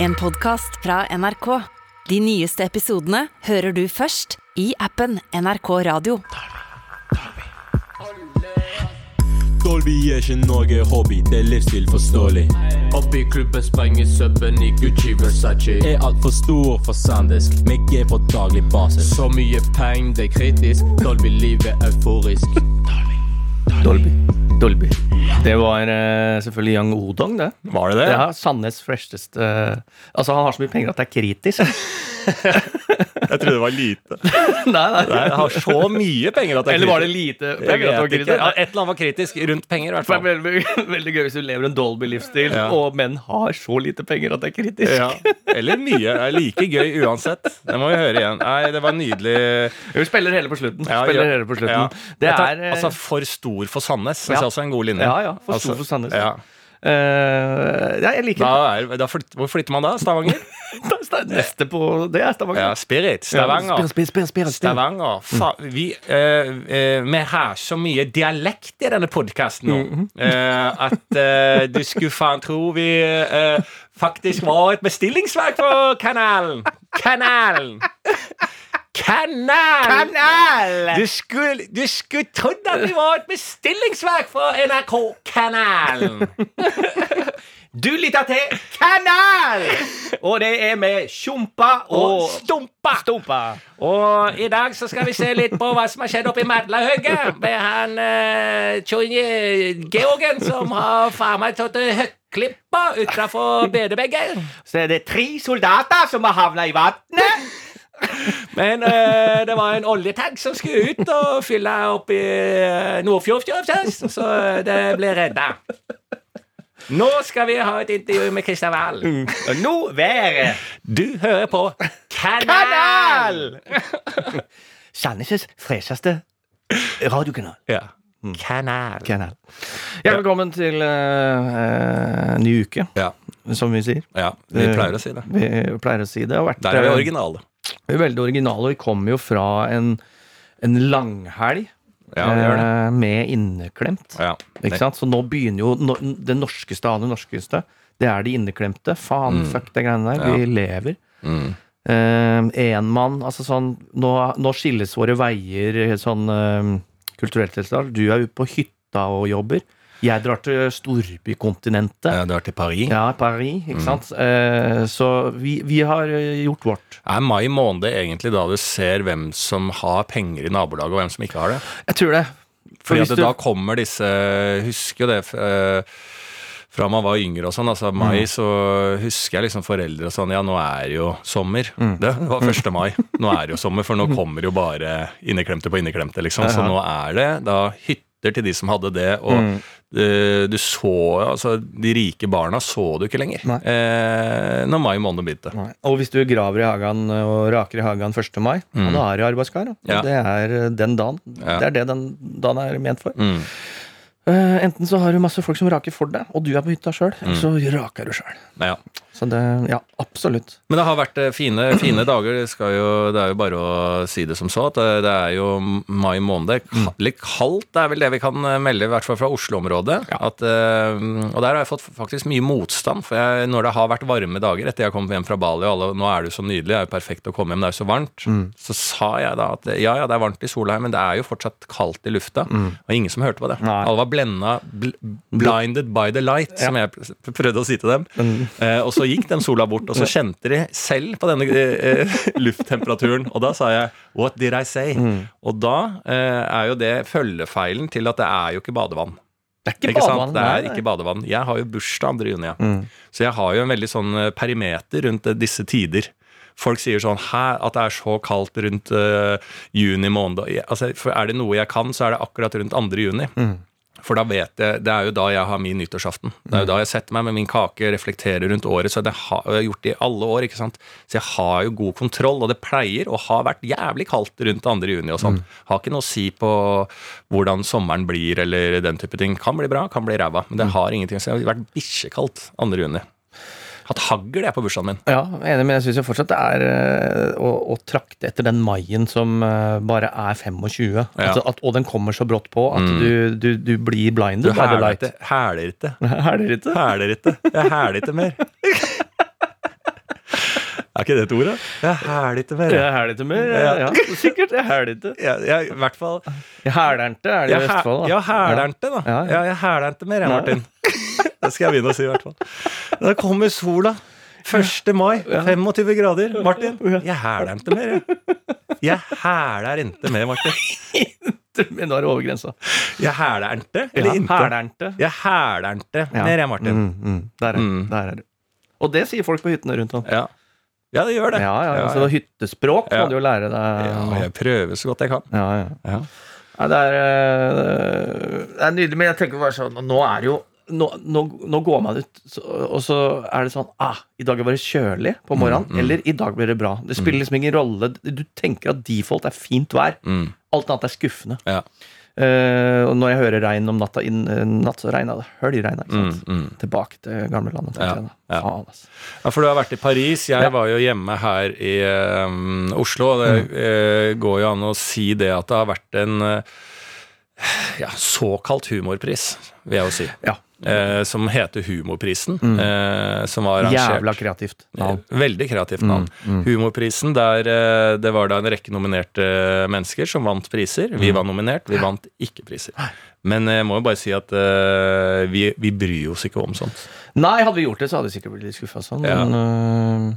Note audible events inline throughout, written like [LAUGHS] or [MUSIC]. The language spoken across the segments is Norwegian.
En podkast fra NRK. De nyeste episodene hører du først i appen NRK Radio. Dolby er ikke noe hobby, det er livsstil forståelig. Oppi klubben sprenger subben i Gucci Versace. Er altfor stor for sandisk, med G på daglig basis. Så mye penger, det er kritisk. Dolby-livet er euforisk. Dolby. Dolby. Det var uh, selvfølgelig Yang Odong, det. Var det det? Ja, Sandnes fresheste Altså, han har så mye penger at det er kritisk. [LAUGHS] Jeg trodde det var lite. [LAUGHS] nei, nei. Jeg har så mye penger at det er kritisk. Eller var det lite penger at det var kritisk? Ja, Et eller annet var kritisk rundt penger, i hvert er fall. veldig, veldig gøy hvis du lever en Dolby-livsstil, Ja. og menn har så lite penger at det er kritisk. Ja. Eller mye. Det er like gøy uansett. Det må vi høre igjen. Nei, det var nydelig. Vi spiller hele på slutten. Ja, hele på slutten. Det er, tar- eh, altså For stor for Sandnes, Det er også en god linje. Ja, ja, for Altså, stor for Sandnes. Ja. Uh, ja, jeg liker Da er, da flyt, hvor flytter man da? Stavanger? [LAUGHS] Neste på det er Stavanger. Ja, Spirit. Stavanger. Ja, spirit, spirit, spirit, spir. Stavanger. Fa vi, uh, uh, vi har så mye dialekt i denne podkasten nå eh, at eh, du skulle faen tro vi eh, faktisk var et bestillingsverk på kanalen. Kanalen. Kanal! Kanal! Du skulle, du skulle trodd at vi var et bestillingsverk for NRK-kanalen. [LAUGHS] Du lytter til Kanal! Og det er med Tjompa og Og Stumpa. Stumpa. Og i dag så skal vi se litt på hva som har skjedd oppe i Madlahauget med han uh, Georgen som har faen meg tatt høkklippa utafor bedebeggen. Så er det tre soldater som har havna i vannet. [LAUGHS] Men eh, det var en oljetank som skulle ut og fylle opp i uh, Nordfjord, så det ble redda. Nå skal vi ha et intervju med Kristian Valen. Og nå været. Du hører på Kanal! [LAUGHS] Sandnes' fresheste radiokanal. Ja. Kanal. Kanal. Ja, velkommen til eh, eh, ny uke, Ja. som vi sier. ja. Vi pleier å si det. Vi pleier å si det. Der er vi eh, originale. Veldig originale, og vi kommer jo fra en, en langhelg Ja, det det. eh, med inneklemt. Ja. Ikke sant? Så nå begynner jo no, det norskeste av det norskeste. Det er de inneklemte. Faen, fuck de greiene der. Vi lever. Mm. Eh, en mann, altså sånn nå, nå skilles våre veier sånn eh, kulturelt sett. Du er ute på hytta og jobber. Jeg drar til storbykontinentet. Jeg drar til Paris. Ja, Paris, ikke sant. Eh, så vi, vi har eh, gjort vårt. Er mai måned egentlig da du ser hvem som har penger i nabolaget, og hvem som ikke har det? Jeg tror det. For Fordi at du- da kommer disse Husker jo det eh, fra man var yngre og sånn. altså Mai så husker jeg liksom foreldre og sånn Ja, nå er jo sommer. Det var 1. mai. Nå er det jo sommer, for nå [LAUGHS] kommer jo bare inneklemte på inneklemte, liksom. Så nå er det da hytter til de som hadde det, og eh, du så Altså, de rike barna så du ikke lenger Nei. eh, når mai måned begynte. Nei. Og hvis du graver i hagen og raker i hagen 1. mai, og da er du arbeidskar. Ja. det er eh, den dagen. Ja. Det er det den dagen er ment for. Mm. Eh, enten så har du masse folk som raker for deg, og du er på hytta sjøl, mm. så raker du sjøl. Ja. Så det Ja, absolutt. Men det har vært eh, fine, fine dager. Det, skal jo, det er jo bare å si det som så. At det, det er jo mai måned. Litt kaldt det er vel det vi kan eh, melde, i hvert fall fra Oslo-området. At, eh, Og der har jeg fått faktisk mye motstand. For jeg, når det har vært varme dager etter jeg kom hjem fra Bali, og alle, nå er det jo så nydelig, det er jo perfekt å komme hjem, det er jo så varmt, så sa jeg da at ja, ja, det er varmt i Solheim, men det er jo fortsatt kaldt i lufta. Og ingen som hørte på det. Nei. Alle var blenda, bl blinded by the light, som jeg pr- prøvde å si til dem. Eh, og så gikk den sola bort, og så kjente de selv på denne eh, [LAUGHS] lufttemperaturen. Og da sa jeg 'what did I say?' Og da eh, er jo det følgefeilen til at det er jo ikke badevann. Det er ikke, Ikke badevann. Det er nei, ikke badevann. Jeg har jo bursdag 2. juni, ja. Mm. så jeg har jo en veldig sånn eh, perimeter rundt eh, disse tider. Folk sier sånn at det er så kaldt rundt uh, juni måned. Altså, er det noe jeg kan, så er det akkurat rundt 2. juni. Mm. For da vet jeg, Det er jo da jeg har min nyttårsaften. Det er jo da jeg setter meg med min kake, reflekterer rundt året. Så det har jeg har gjort det i alle år. ikke sant? Så jeg har jo god kontroll, og det pleier å ha vært jævlig kaldt rundt 2. juni og sånn. Har ikke noe å si på hvordan sommeren blir eller den type ting. Kan bli bra, kan bli ræva, men det har ingenting å si. Det har vært bikkjekaldt 2. juni. Hatt hagl jeg på bursdagen min. Ja, er enig, men jeg syns fortsatt det er eh, å, å trakte etter den maien som eh, bare er 25. Ja. Altså, at, og den kommer så brått på at du, du, du blir Du blinded the hæler ikke. Hæler ikke. [LAUGHS] Er ikke? Hæler ikke. Jeg hæler ikke mer. ikke det et ord, da? Jeg hæler ikke mer. Jeg hæler ikke mer. Ja, Ja. sikkert. Jeg hæler ikke. Jeg, jeg, I hvert fall Jeg hælernte, er det i Vestfold, da. Ja, hælernte, da. Ja, jeg hælernte mer, jeg, Martin. [LAUGHS] Det skal jeg begynne å si, i hvert fall. Da kommer sola. 1. mai, 25 grader. Martin, jeg hæler ikke mer, jeg. Jeg hæler ikke mer, Martin. Men nå er det over grensa. Jeg hæler ikke, eller Ja, ikke? Jeg hæler ikke mer, jeg, Martin. Mm, mm, der, er, Mm. der er det. Og det sier folk på hyttene rundt om. Ja. ja, det gjør det. Ja, ja, ja, Så hyttespråk må du jo lære deg. Ja, jeg prøver så godt jeg kan. Ja, ja. Ja. Ja, det, er, eh, det er nydelig, men jeg tenker bare sånn Nå er det jo nå, nå, nå går man ut, så, og så er det sånn ah, I dag var det kjølig på morgenen, Mm, mm. eller i dag blir det bra. Det spiller liksom ingen rolle. Du tenker at default er fint vær. Mm. Alt annet er skuffende. Ja. Uh, og når jeg hører regn om natta inn, eh, natt, så regna det. Høljregna. Mm, mm. Tilbake til gamlelandet. Ja, ja. Faen, altså. Ja, for du har vært i Paris. Jeg Ja. var jo hjemme her i um, Oslo. og Det uh, går jo an å si det at det har vært en uh, ja, såkalt humorpris, vil jeg jo si. Ja. Eh, som heter Humorprisen. Eh, som var arrangert Jævla kreativt navn. Veldig kreativt navn. Humorprisen, der eh, det var da en rekke nominerte mennesker som vant priser. Vi var nominert, vi vant ikke priser. Men jeg må jo bare si at eh, vi, vi bryr oss ikke om sånt. Nei, hadde vi gjort det, så hadde vi sikkert blitt litt skuffa sånn, Ja. men eh,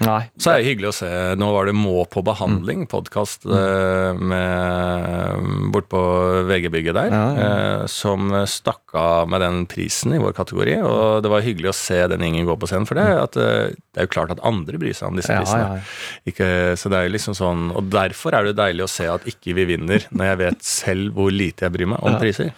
Nei. Så er det hyggelig å se. Nå var det Må på behandling, podkast bort på VG-bygget der, Ja, ja. som stakk av med den prisen i vår kategori. Og det var hyggelig å se den gjengen gå på scenen, for det, at, eh, det er jo klart at andre bryr seg om disse prisene. ja, ja. Ikke, så det er jo liksom sånn, Og derfor er det deilig å se at ikke vi vinner, når jeg vet selv hvor lite jeg bryr meg om priser.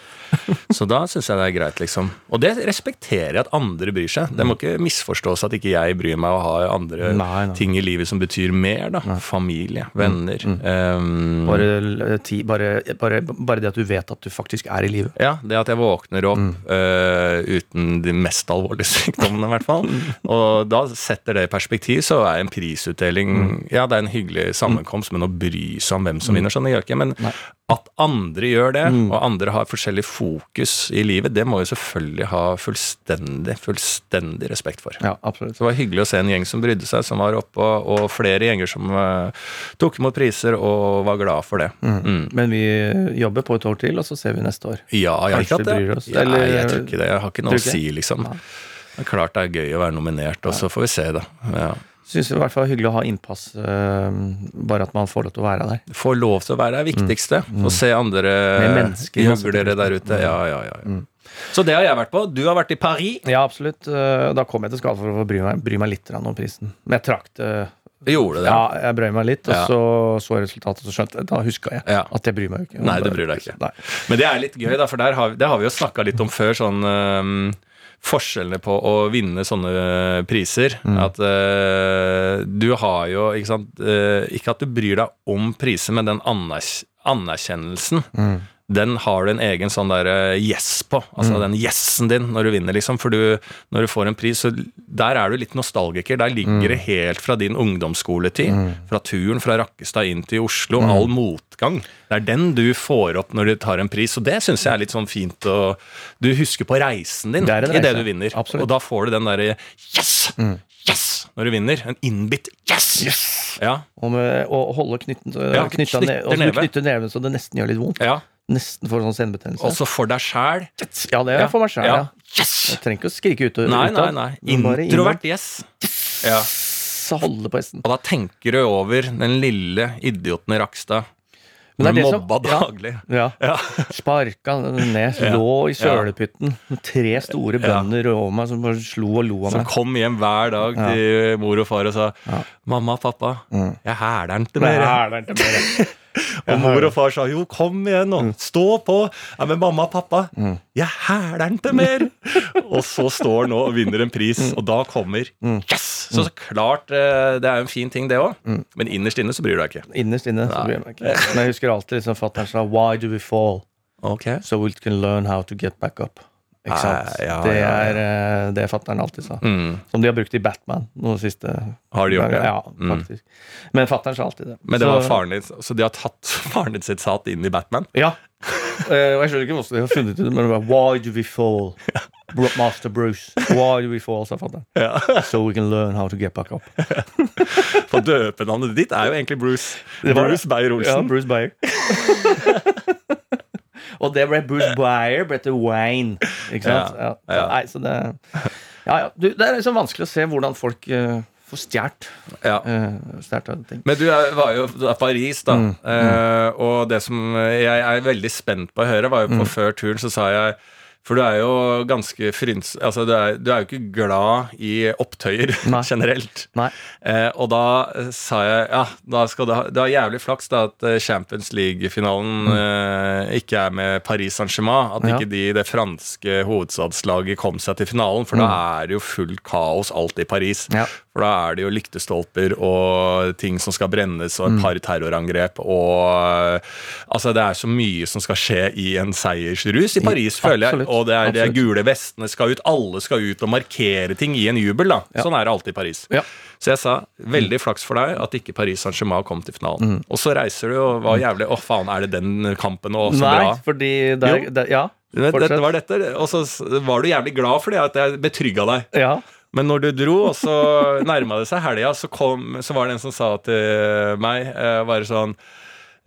Så da syns jeg det er greit, liksom. Og det respekterer jeg at andre bryr seg. Det må ikke misforstås at ikke jeg bryr meg og har andre Nei, nei. ting i livet som betyr mer, da. Familie, venner. Um, Bare, ti, bare, bare, bare det at du vet at du faktisk er i live. ja, det at jeg våkner opp Mm. uh, uten de mest alvorlige [LAUGHS] sykdommene, i hvert fall. Mm. Og da setter det i perspektiv, så er en prisutdeling Mm. Ja, det er en hyggelig sammenkomst, men å bry seg om hvem som vinner, sånn det gjør ikke. Men Nei. at andre gjør det, Mm. og andre har forskjellig fokus i livet, det må jo selvfølgelig ha fullstendig, fullstendig respekt for. Ja, absolutt. Det var hyggelig å se en gjeng som brydde seg, som var oppe, og, flere gjenger som uh, tok imot priser og var glad for det. Mm. Men vi jobber på et år til, og så ser vi neste år. Ja, jeg Kanskje ikke det. bryr oss, Ja, eller- jeg tror ikke det. Jeg har ikke noe å si, liksom. Ja. Det er klart det er gøy å være nominert, og så får vi se, da. Ja. Syns i hvert fall hyggelig å ha innpass, eh, bare at man får lov til å være der. Få lov til å være det er viktigste. Å se andre juglere der ute. Ja, ja, ja. ja. Så det har jeg vært på. Du har vært i Paris. Ja, absolutt. Eh, Da kom jeg til skade for å bry meg, bry meg litt om prisen. Men jeg trakk det Gjorde det? Ja, jeg brøy meg litt, og så så resultatet, og så skjønte jeg Da huska jeg Ja. at jeg bryr meg ikke. Nei, det bryr deg ikke. Nei. Men det er litt gøy, da, for der har, det har vi jo snakka litt om før. sånn Um, Forskjellene på å vinne sånne priser. At uh, du har jo ikke sant uh, Ikke at du bryr deg om priser, men den anerkjennelsen anerkjennelsen. Den har du en egen sånn der øh, yes på. Altså den yessen din når du vinner, liksom. For du, når du får en pris, så der er du litt nostalgiker. Der ligger det helt fra din ungdomsskoletid. Fra turen fra Rakkestad inn til Oslo. All motgang. Det er den du får opp når du tar en pris, og det syns jeg er litt sånn fint. Og du husker på reisen din Det reise. i det du vinner. Absolutt. Og da får du den derre yes! Yes! Når du vinner. En innbitt yes! Ja. Og med å holde knytten, Ja, knytta og knytter neven så det nesten gjør litt vondt. ja. Nesten får sånn senebetennelse. Også for deg sjæl. Ja, det er for meg sjæl. ja. Yes! Jeg trenger ikke å skrike ut og Nei, nei, nei. Introvert yes. Ja. Så holde på hesten. Og da tenker du over den lille idioten i Rakstad. Men det er det som- Mobba ja. daglig. Ja. Ja. Sparka ned, Ja. [LAUGHS] lå i sølepytten. Tre store Ja. bønder over meg som bare slo og lo av meg. Som kom hjem hver dag til mor og far og sa Ja. 'Mamma, pappa, Mm. jeg hæler den til dere'. [LAUGHS] Og mor og far sa 'jo, kom igjen nå, stå på'. Ja, men mamma og pappa, Mm. 'jeg hæler den til mer'. og så står han nå og vinner en pris, Mm. og da kommer 'yes'. Så, så klart, eh, det er jo en fin ting, det òg. Mm. Men innerst inne så bryr du deg ikke. Innerst inne så bryr jeg meg ikke. Men jeg husker alltid liksom fatter'n sa 'Why do we fall? Okay. So we can learn how to get back up'. Ikke sant? Eh, ja, det er eh, det fatter'n alltid sa. Mm. Som de har brukt i Batman nå siste Har de gjort det? Ja, Mm. faktisk. Men fatter'n sa alltid det. Men det Så- var faren din, så de har tatt [LAUGHS] faren din sitt sat inn i Batman? Ja. Eh, og jeg skjønner ikke hvordan de har funnet ut det, men det var 'Why do we fall?' Master Bruce, why do we fall? sa fatter'n. Ja. [LAUGHS] So we can learn how to get back up. [LAUGHS] For døpenavnet ditt er jo egentlig Bruce. Bruce Beyer-Olsen. Ja, Bruce Beyer. Og det ble Beyer ble til Wayne. Ikke sant? Ja, Ja. Nei, så det Ja, ja. Du, det er liksom vanskelig å se hvordan folk uh, får stjålet Ja. uh. Men du er, var jo da Paris, da. Mm, Uh, og det som jeg er veldig spent på å høre, var jo Mm. på før turen, så sa jeg For du er jo ganske fryns... Altså, du er, du er jo ikke glad i opptøyer [LAUGHS] Nei. generelt. Nei. Eh, og da eh, sa jeg ja, da skal du ha Det er jævlig flaks da at eh, Champions League-finalen eh, ikke er med Paris Saint-Germain. At Mm. Ja. ikke de, det franske hovedstadslaget kom seg til finalen, for da er det jo fullt kaos alt i Paris. Mm. Ja. For da er det jo lyktestolper og ting som skal brennes, og et Mm. par terrorangrep og Altså, det er så mye som skal skje i en seiersrus i Paris, Ja, føler jeg. absolutt. Og det er de er gule vestene skal ut. Alle skal ut og markere ting i en jubel, da. Ja. Sånn er det alltid i Paris. Ja. Så jeg sa veldig flaks for deg at ikke Paris Saint-Germain kom til finalen. Mm. Og så reiser du og var jævlig Å, faen, er det den kampen og så Nei, bra? fordi der, der Ja. Dette var dette, og så var du jævlig glad for det, at jeg betrygga deg. Ja. Men når du dro, og så [LAUGHS] nærma det seg helga, så, så var det en som sa til meg eh, bare sånn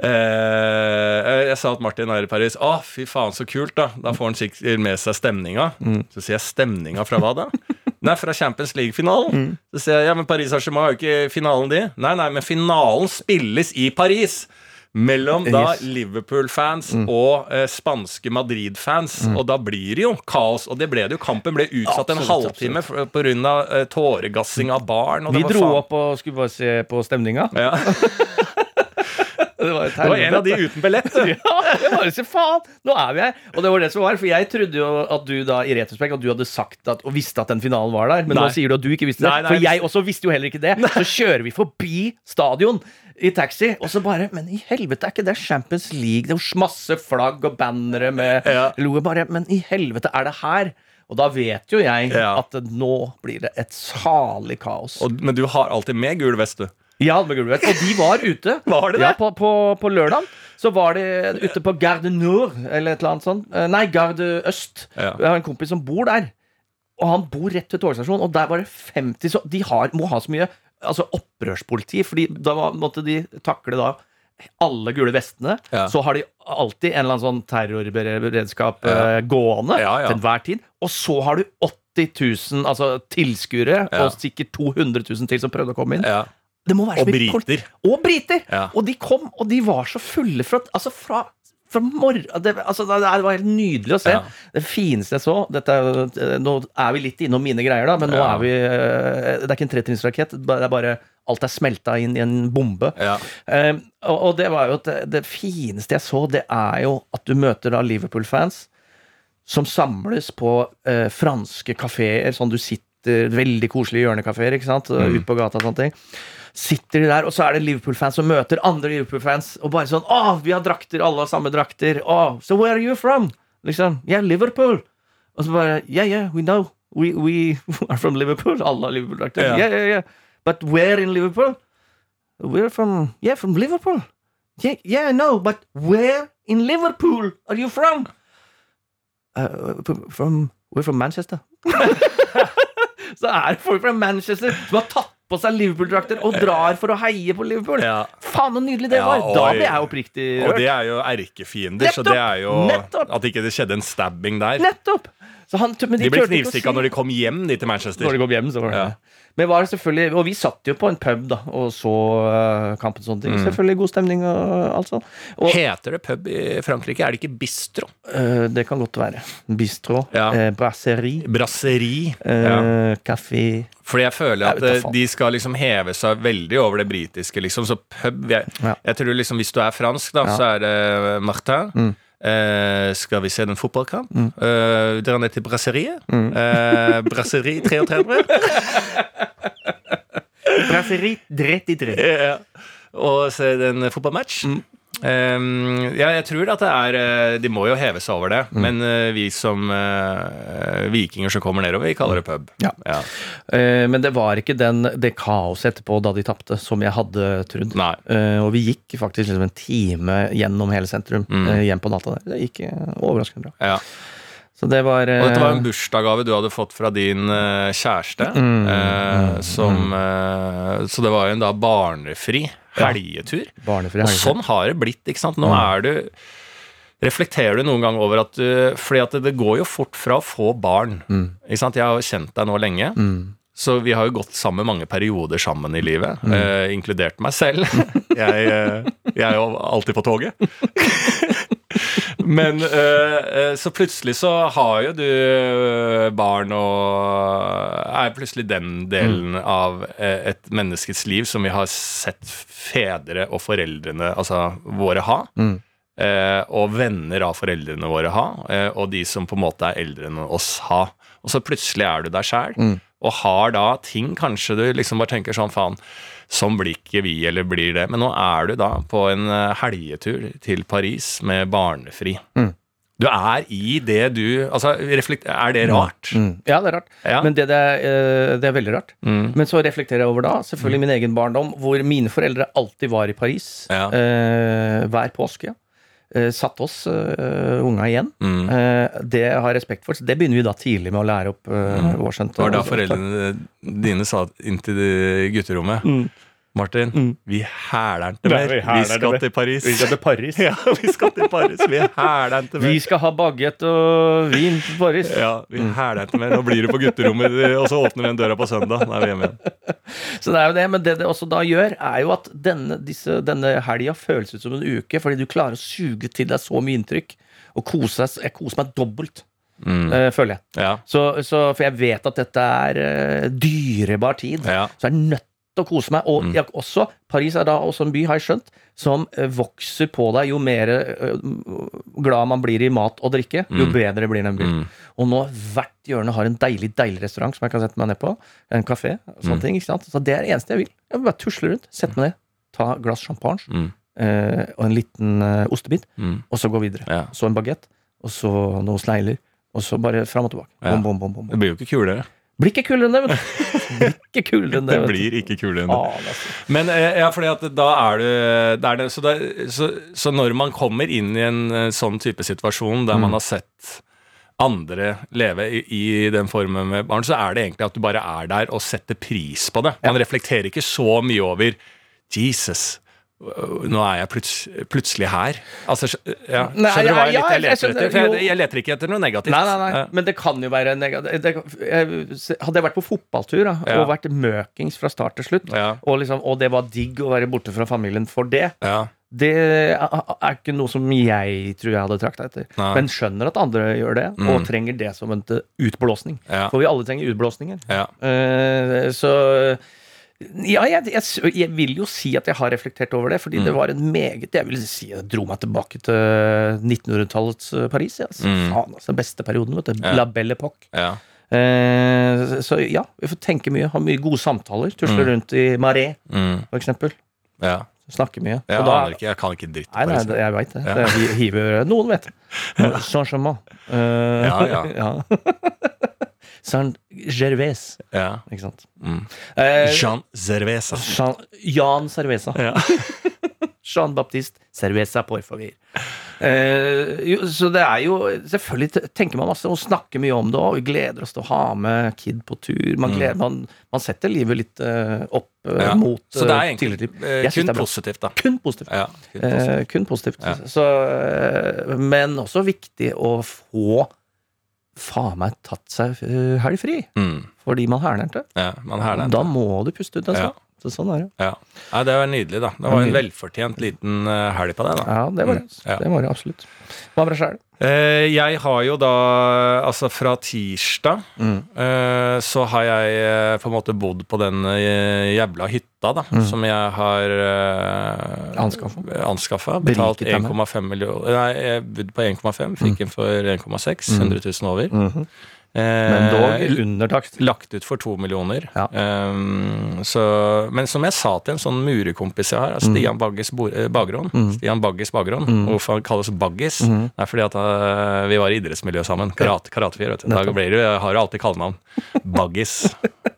eh, Jeg sa at Martin er i Paris. Å, fy faen, så kult, da. Da får han sikkert med seg stemninga. Så sier jeg stemninga fra hva da? Nei, fra Champions League-finalen. Så sier jeg ja, men Paris Argement har jo ikke finalen, de. Nei, nei, men finalen spilles i Paris. Mellom da Yes. Liverpool-fans og eh, spanske Madrid-fans. Og da blir det jo kaos. Og det ble det jo. Kampen ble utsatt en halvtime pga. på grunn av eh, tåregassing av barn. Vi det var dro faen- opp og skulle bare se på stemninga. Ja, [LAUGHS] Det var, det var en av de uten billett. du. [LAUGHS] Ja, jeg bare sier faen, nå er vi her Og det var det som var, for jeg trodde jo at du da i retrospekt At du hadde sagt at, og visste at den finalen var der Men nå sier du at du ikke visste det Nei, nei, For jeg jeg også visste jo heller ikke det Så kjører vi forbi stadion i taxi Og så bare, men i helvete er ikke det Champions League Det er jo masse flagg og bannere med Ja. logo bare, Men i helvete er det her Og da vet jo jeg Ja. at nå blir det et salig kaos Og, men du har alltid med gul vest, du. Ja, med gulvet. Og de var ute. [LAUGHS] Var det det? Ja, på, på, på lørdag så var de ute på Garde Nord, eller et eller annet sånt. Eh, Nei, Garde Øst. Ja. Jeg har en kompis som bor der. Og han bor rett ved togstasjonen, og der var det 50 Så de har, må ha så mye altså opprørspoliti, Fordi da måtte de takle da alle gule vestene. Ja. Så har de alltid en eller annen sånn terrorberedskap Ja. eh, gående til enhver tid. Og så har du 80 000 altså, tilskuere, og sikkert 200 000 til som prøvde å komme inn. Det må være Og så mye folk- briter. Og briter! Ja. Og de kom, og de var så fulle fra Altså, fra, det, altså, det, var helt nydelig å se. Ja. Det fineste jeg så dette, eh, Nå er vi litt innom mine greier, da, men nå Ja. er vi eh, Det er ikke en tretrinnsrakett. Det er bare Alt er smelta inn i en bombe. Ja. Eh, og, og det var jo det, det fineste jeg så, det er jo at du møter da Liverpool-fans som samles på eh, franske kafeer, sånn du sitter Veldig koselige hjørnekafeer, ikke sant? Mm. Ut på gata og sånne ting. Sitter de der, og så er det Liverpool-fans som møter andre Liverpool-fans, og bare sånn Å, vi har drakter, alle har samme drakter. Å, so where are you from? Liksom. Yeah, Liverpool. Og så bare Yeah, yeah, we know. We, we [LAUGHS] are from Liverpool. Alle har Liverpool-drakter. Yeah. Yeah, yeah, yeah. But where in Liverpool? We're from Yeah, from Liverpool. Yeah, yeah, I know, but where in Liverpool are you from? Uh, from, from We're from Manchester. [LAUGHS] Så er det folk fra Manchester som har tatt på seg Liverpool-drakter og drar for å heie på Liverpool. Ja. Faen, så nydelig det Ja, var! Da blir jeg oppriktig Og det er jo erkefiender, så det er jo Nettopp! At ikke det skjedde en stabbing der. Nettopp! Så han, men De ble knivstikka når de kom hjem de til Manchester. Når de kom hjem, så var det Ja. Men var det selvfølgelig, og vi satt jo på en pub da og så uh, kampen. og sånne ting. Selvfølgelig god stemning og alt sånt. Og Heter det pub i Frankrike? Er det ikke bistro? uh, det kan godt være. Bistro, Ja. eh, brasserie, Brasseri. eh, Ja. kafé Fordi jeg føler at da eh, de skal liksom heve seg veldig over det britiske, liksom. Så pub jeg, Ja. jeg tror liksom Hvis du er fransk, da, Ja. så er det Martin. Mm. Eh, skal vi se den fotballkamp? Mm. Uh, drar ned til brasseriet. Eh, brasseri 33. Brasseri 33. Ja. Og se en fotballmatch. Mm. Um, ja, jeg tror at det er eh, De må jo heve seg over det, Mm. men uh, vi som uh, vikinger som kommer nedover, vi kaller det pub. Ja. Eh, men det var ikke den, det kaoset etterpå da de tapte, som jeg hadde trodd. Og vi gikk faktisk liksom en time gjennom hele sentrum Mm. hjem på natta der. Det gikk overraskende bra. Ja. Så det var Og dette var en bursdagsgave du hadde fått fra din kjæreste. Mm, eh, som, eh, så det var jo en da barnefri helgetur. barnefri Og sånn har det blitt. ikke sant? Nå er du Reflekterer du noen gang over at du Fordi at det, går jo fort fra å få barn. Ikke sant? Jeg har jo kjent deg nå lenge. Så vi har jo gått sammen mange perioder sammen i livet, eh, inkludert meg selv. [LAUGHS] jeg, eh, jeg er jo alltid på toget. [LAUGHS] Men eh, så plutselig så har jo du eh, barn og er plutselig den delen av eh, et menneskets liv som vi har sett fedre og foreldrene, altså våre, ha. Eh, og venner av foreldrene våre ha, uh, og de som på en måte er eldre enn oss ha. Og så plutselig er du deg sjæl, og har da ting kanskje du liksom bare tenker sånn faen, sånn blir ikke vi, eller blir det. Men nå er du da på en eh, helgetur til Paris med barnefri. Du er i det du Altså, er det rart? Mm. Ja, det er rart. Ja. Men det, det, er, eh, det er veldig rart. Mm. Men så reflekterer jeg over da, selvfølgelig min egen barndom, hvor mine foreldre alltid var i Paris Ja. eh, hver påske. Eh, satt oss uh, unga igjen. Mm. Uh, det har respekt for. Så det begynner vi da tidlig med å lære opp uh, vår skjønt. Det var da foreldrene dine sa inn til gutterommet. gutterommet Martin, vi hæler'n til mer. vi Vi skal til Paris. Vi skal til Paris. [LAUGHS] Ja, vi skal til Paris. Vi hæler'n til mer. Vi skal ha bagett og vin til Paris. Ja, vi hæler'n til mer. Nå blir du på gutterommet, og så åpner vi den døra på søndag. Da er vi hjemme igjen. Så det er jo det, Men det det også da gjør, er jo at denne, disse, denne helga føles ut som en uke, fordi du klarer å suge til deg så mye inntrykk. Og kose deg, jeg koser meg dobbelt, eh, føler jeg. Ja. Så, så, for jeg vet at dette er uh, dyrebar tid. Ja. Så jeg er nødt å kose meg. Og jeg, også, Paris er da også en by, har jeg skjønt, som eh, vokser på deg jo mer eh, glad man blir i mat og drikke, jo bedre blir den byen. Og nå hvert hjørne har en deilig deilig restaurant som jeg kan sette meg ned på. En kafé. sånne ting, ikke sant? Så det er det eneste jeg vil. Jeg vil bare tusle rundt, sette meg ned, ta glass champagne Mm. eh, og en liten eh, ostebit, Mm. og så gå videre. Ja. Så en bagett, og så noen snegler, og så bare fram og tilbake. Bom, bom, bom. Det blir jo ikke kulere. Blir ikke kulere enn [LAUGHS] det, vet du. Blir ikke kulere enn det, Det blir ikke kulere enn det. Ah, det så- Men eh, ja, fordi at da er du det er det, så, da, så, så når man kommer inn i en eh, sånn type situasjon der man har sett andre leve i, i den formen med barn, så er det egentlig at du bare er der og setter pris på det. Man reflekterer ikke så mye over Jesus. Nå er jeg pluts plutselig her. Altså, ja. Skjønner du hva jeg, ja, jeg leter etter? Jeg, jeg leter ikke etter noe negativt. Nei, nei, nei. Men det kan jo være negativt. Hadde jeg vært på fotballtur da, Ja. og vært møkings fra start til slutt, og, liksom, og det var digg å være borte fra familien for det, Ja. det er ikke noe som jeg tror jeg hadde trakta etter. Men skjønner at andre gjør det, og trenger det som en eh, utblåsning. For vi alle trenger utblåsninger. Eh, så ja, jeg, jeg, jeg vil jo si at jeg har reflektert over det, Mm. fordi det var en meget Jeg vil si jeg dro meg tilbake til 1900-tallets eh, Paris. Ja. Mm. Faen, altså, beste perioden, vet du. Mm. Ja. La Belle Époque. Ja. Eh, så ja, vi får tenke mye, ha mye gode samtaler. Tusle rundt i Marais, Mm. for eksempel. ja. Snakke mye. Jeg da- aner ikke. Jeg kan ikke dritt. Nei, nei, det- jeg veit det. Ja. Jeg hiver Noen vet det. [LAUGHS] Saint-Germain. Eh, Ja, ja. [LAUGHS] ja. [LAUGHS] Saint-Gervais, Ja. ikke sant. Mm. Eh, Jean Cerveza. Jean, Jan Cerveza. Ja. [LAUGHS] Jean-Baptiste Cerveza, por favor. Eh, jo, så det er jo Selvfølgelig tenker man masse og snakker mye om det, og vi gleder oss til å ha med kid på tur. Man, gleder, man, man setter livet litt uh, opp Mm. Ja. mot Så det er eh, egentlig kun er positivt, da. Kun positivt. Ja, kun positivt. Kun positivt. Så, men også viktig å få faen meg tatt seg eh, helg fri. Mm. Fordi man hæler til. Ja, man. Da må du puste ut en Ja. Så sånn er det. Ja. ja det var nydelig, da. Det var en velfortjent liten eh, helg på deg, da. Ja, det var det. Mm. Ja. Det var det absolutt. Hva med deg sjæl? Eh, jeg har jo da, altså fra tirsdag, Mm. eh, så har jeg på en måte bodd på den jævla hytta, da, som jeg har Anskaffa. anskaffa. Betalt 1,5 millioner Nei, jeg bodde på 1,5, fikk den for 1,6. 100 000 over. Mhm. Eh, Men dog under takst. Lagt ut for to millioner. Ja. Um, så, men som jeg sa til en sånn murekompis jeg har, Mm. Stian Bagges eh, Bagron Stian Bagges Bagron. Hvorfor han kalles Baggis? Mm. Det er fordi at uh, vi var i idrettsmiljø sammen. Karate, karatefyr. du. Da blir du, har jo alltid kallenavn. Baggis. [LAUGHS]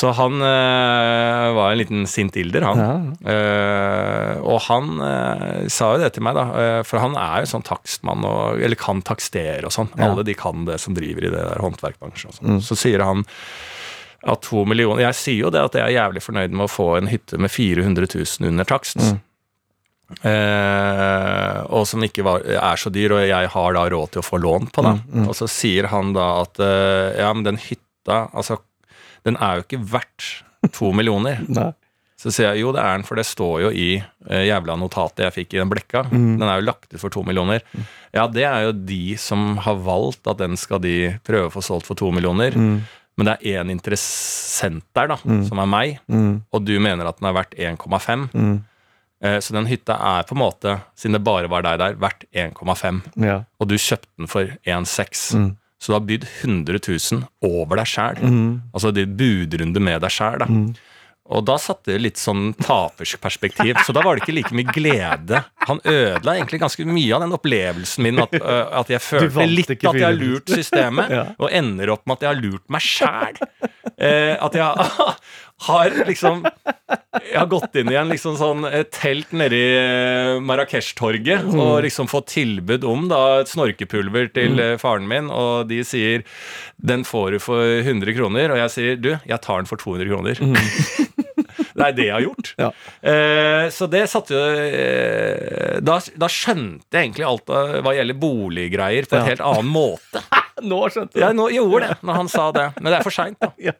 Så han eh, var en liten sint ilder, han. Ja. Uh, og han uh, sa jo det til meg, da, Uh, for han er jo sånn takstmann, og, eller kan takstere og sånn. Ja. Alle de kan det som driver i det der håndverkbransjen. Og sånn. Så sier han at to millioner Jeg sier jo det at jeg er jævlig fornøyd med å få en hytte med 400 000 under takst. Eh, og som ikke var, er så dyr, og jeg har da råd til å få lån på. da. Og så sier han da at ja, men den hytta, altså, den er jo ikke verdt to millioner. [LAUGHS] Nei. Så sier jeg jo, det er den, for det står jo i eh, jævla notatet jeg fikk i den blekka. Den er jo lagt ut for to millioner. Ja, det er jo de som har valgt at den skal de prøve å få solgt for to millioner. Men det er én interessent der, da, som er meg, Mm. og du mener at den er verdt 1,5. Mm. Eh, Så den hytta er på en måte, siden det bare var deg der, verdt 1,5. Ja. Og du kjøpte den for 1,6. Mm. Så du har bydd 100 000 over deg sjæl. Mm. Altså det budrunde med deg sjæl. da. Og da satte det litt sånn tapersk perspektiv. Så da var det ikke like mye glede. Han ødela egentlig ganske mye av den opplevelsen min, at, at jeg følte litt at jeg har lurt systemet, [LAUGHS] Ja. og ender opp med at jeg har lurt meg sjæl. Eh, at jeg [LAUGHS] har liksom Jeg har gått inn i en liksom sånn et telt nede i eh, Marrakech-torget og liksom fått tilbud om da et snorkepulver til mm. faren min, og de sier 'den får du for 100 kroner', og jeg sier 'du, jeg tar den for 200 kroner'. [LAUGHS] Det er det jeg har gjort. Ja. Eh, så det satte jo eh, da, da skjønte jeg egentlig alt av, hva gjelder boliggreier, på en Ja. helt annen måte. [LAUGHS] Nå skjønte du. Jeg nå gjorde det når han sa det, men det er for seint, da. [LAUGHS] Ja.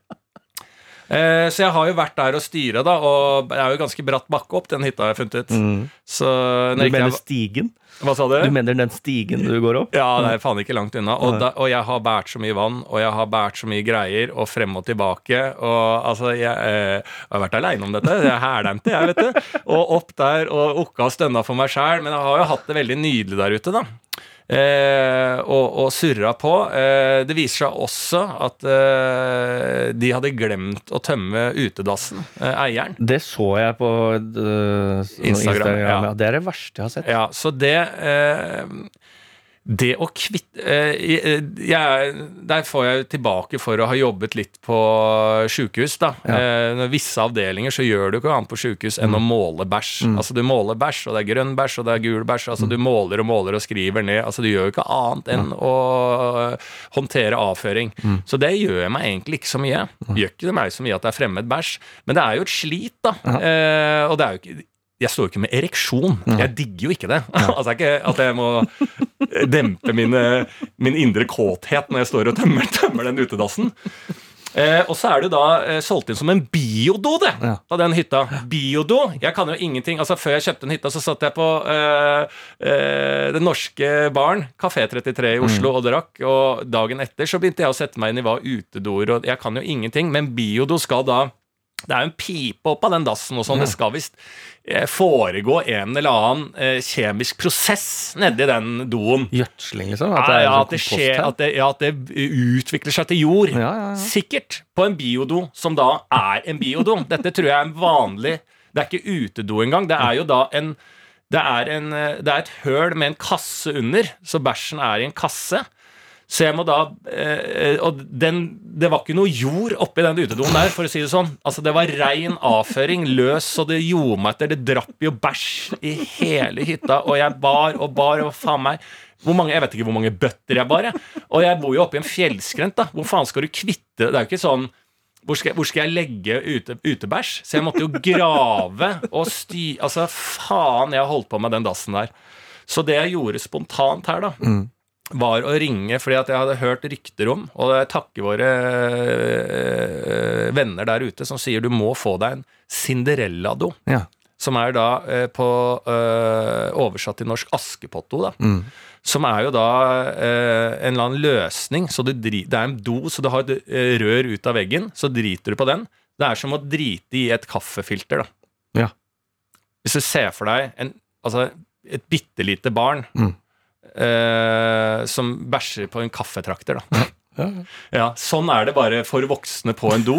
Eh, så jeg har jo vært der og styra, da, og det er jo ganske bratt bakke opp den hytta jeg har funnet ut. Så Du mener jeg, stigen? Hva sa du? Du mener den stigen du går opp? Ja, det er faen ikke langt unna. Og, da, og jeg har båret så mye vann, og jeg har båret så mye greier, og frem og tilbake. Og altså, jeg, eh, har vært aleine om dette. Jeg hælendte, jeg, vet du. Og opp der og okka og stønna for meg sjæl. Men jeg har jo hatt det veldig nydelig der ute, da. Eh, og, og surra på. Eh, det viser seg også at eh, de hadde glemt å tømme utedassen, eieren. Det så jeg på øh, Instagram, ja. Det er det verste jeg har sett. Ja, så det Det å kvitte eh, jeg- jeg, er- Der får jeg tilbake for å ha jobbet litt på sjukehus. Ja. Eh, visse avdelinger så gjør du ikke annet på sjukehus enn å måle bæsj. Altså Du måler bæsj, og det er grønn bæsj og det er gul bæsj. altså Du måler og måler og skriver ned. altså Du gjør jo ikke annet enn å håndtere avføring. Så det gjør jeg meg egentlig ikke så mye. Gjør ikke det meg så mye at det er fremmed bæsj, men det er jo et slit, da. Eh, og det er jo ikke jeg står jo ikke med ereksjon. Jeg digger jo ikke det. [LAUGHS] altså ikke at jeg må dempe mine, min indre kåthet når jeg står og tømmer, [LAUGHS] tømmer den utedassen. Eh, og så er det da eh, solgt inn som en biodo, det, Ja. av den hytta. Biodo. Jeg kan jo ingenting. altså Før jeg kjøpte den hytta, så satt jeg på eh, eh, Den norske baren, Kafé 33 i Oslo, og drakk. Og dagen etter så begynte jeg å sette meg inn i hva utedoer og Jeg kan jo ingenting, men biodo skal da det er jo en pipe opp av den dassen og sånn. Det skal visst eh, foregå en eller annen eh, kjemisk prosess nedi den doen. Gjødsling, liksom? At det er ja, sånn at det skjer, at det, ja, at det utvikler seg til jord. Ja, ja, ja. Sikkert. På en biodo, som da er en biodo. Dette tror jeg er en vanlig Det er ikke utedo engang. Det er jo da en det er, en, eh, det er et høl med en kasse under, så bæsjen er i en kasse. Så jeg må da eh, Og den, det var ikke noe jord oppi den utedoen der, for å si det sånn. Altså Det var rein avføring, løs, så det gjorde meg etter. Det drapp jo bæsj i hele hytta, og jeg bar og bar, og faen meg mange, Jeg vet ikke hvor mange bøtter jeg bar, jeg. Og jeg bor jo oppe i en fjellskrent, da. Hvor faen skal du kvitte Det er jo ikke sånn hvor skal, hvor skal jeg legge ute, utebæsj? Så jeg måtte jo grave og sty... Altså, faen, jeg holdt på med den dassen der. Så det jeg gjorde spontant her, da, var å ringe fordi at jeg hadde hørt rykter om, og jeg takker våre øh, venner der ute som sier du må få deg en Cinderella-do. Ja. Som er da øh, på øh, oversatt til norsk Askepott-do, da. Mm. Som er jo da en eller annen løsning. Så du dri det er en do, så du har et rør ut av veggen, så driter du på den. Det er som å drite i et kaffefilter, da. Ja. Hvis du ser for deg en, altså, et bitte lite barn Mm. Eh, som bæsjer på en kaffetrakter, da. Ja, Ja, sånn er det bare for voksne på en do.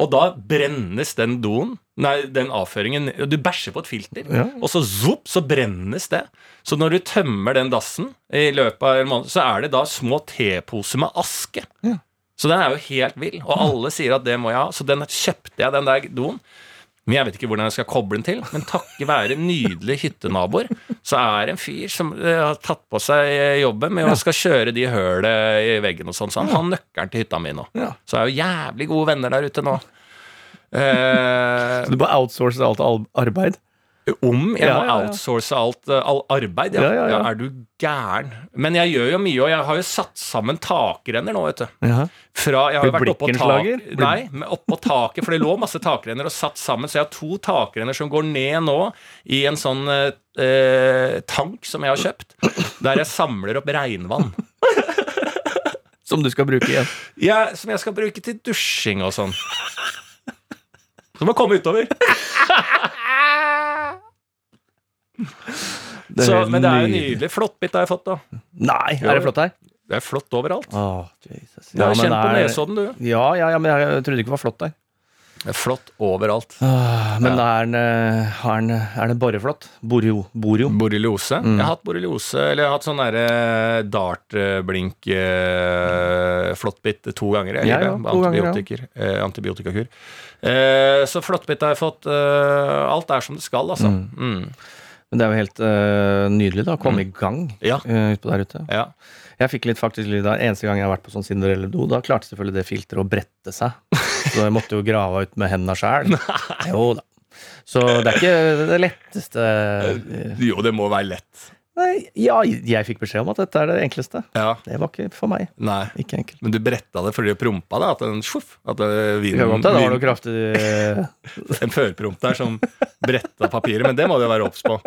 Og da brennes den doen, nei, den avføringen Du bæsjer på et filter, Ja. og så zopp, så brennes det. Så når du tømmer den dassen i løpet av en måned, så er det da små teposer med aske. Ja. Så den er jo helt vill, og alle sier at det må jeg ha. Så den kjøpte jeg, den der doen. Men jeg vet ikke hvordan jeg skal koble den til. Men takket være nydelige hyttenaboer, så er det en fyr som eh, har tatt på seg eh, jobben med å skal kjøre de hølet i veggen og sånn. Så han har nøkkelen til hytta mi nå. Så jeg er jo jævlig gode venner der ute nå. Eh, [LAUGHS] Så du bare outsourcer alt arbeid? Om jeg må outsource alt eh, all arbeid. Er du gæren? Men jeg gjør jo mye, og jeg har jo satt sammen takrenner nå, vet du. Fra, jeg har jo vært oppå tak, nei, oppå taket, for det lå masse takrenner og satt sammen, så jeg har to takrenner som går ned nå i en sånn eh, eh, tank som jeg har kjøpt, der jeg samler opp regnvann. Som du skal bruke igjen? Ja, som jeg skal bruke til dusjing og sånn. Som må komme utover. Det Så, men det er jo nydelig. Flottbitt har jeg fått, da. Nei, er det flott her? Det er flott overalt. Åh, Jesus. Du har men kjent på er- Nesodden, du. Ja, ja, ja, men jeg trodde ikke det var flott der. Det er flott overalt. Ah, Men Ja. er, den, er, har den, er den bare flott? Borio? Borio? Borreliose. Mm. Jeg har hatt borreliose, eller jeg har hatt sånn derre dartblink Flottbitt flåttbitt to ganger. Jeg Ja, ja, to ganger, ja. Eh, antibiotikakur. Eh, så flåttbitt har jeg fått. Eh, alt er som det skal, altså. Mm. Men det er jo helt eh, nydelig da, å komme i gang Ja. uh, utpå der ute. Ja. Jeg fikk litt faktisk lyd da, Eneste gang jeg har vært på sånn Cinderella-do, da klarte selvfølgelig det filteret å brette seg. Så jeg måtte jo grave ut med hendene sjæl. [LAUGHS] Jo da. Så det er ikke det letteste eh, Jo, det må være lett. Ja, jeg fikk beskjed om at dette er det enkleste. Ja. Det var ikke for meg. Nei. Ikke enkelt. Men du bretta det fordi du prompa det? At den sjuff, at det, Det det var noe kraftig eh, [LAUGHS] en førpromp der som bretta papiret, men det må du være obs på.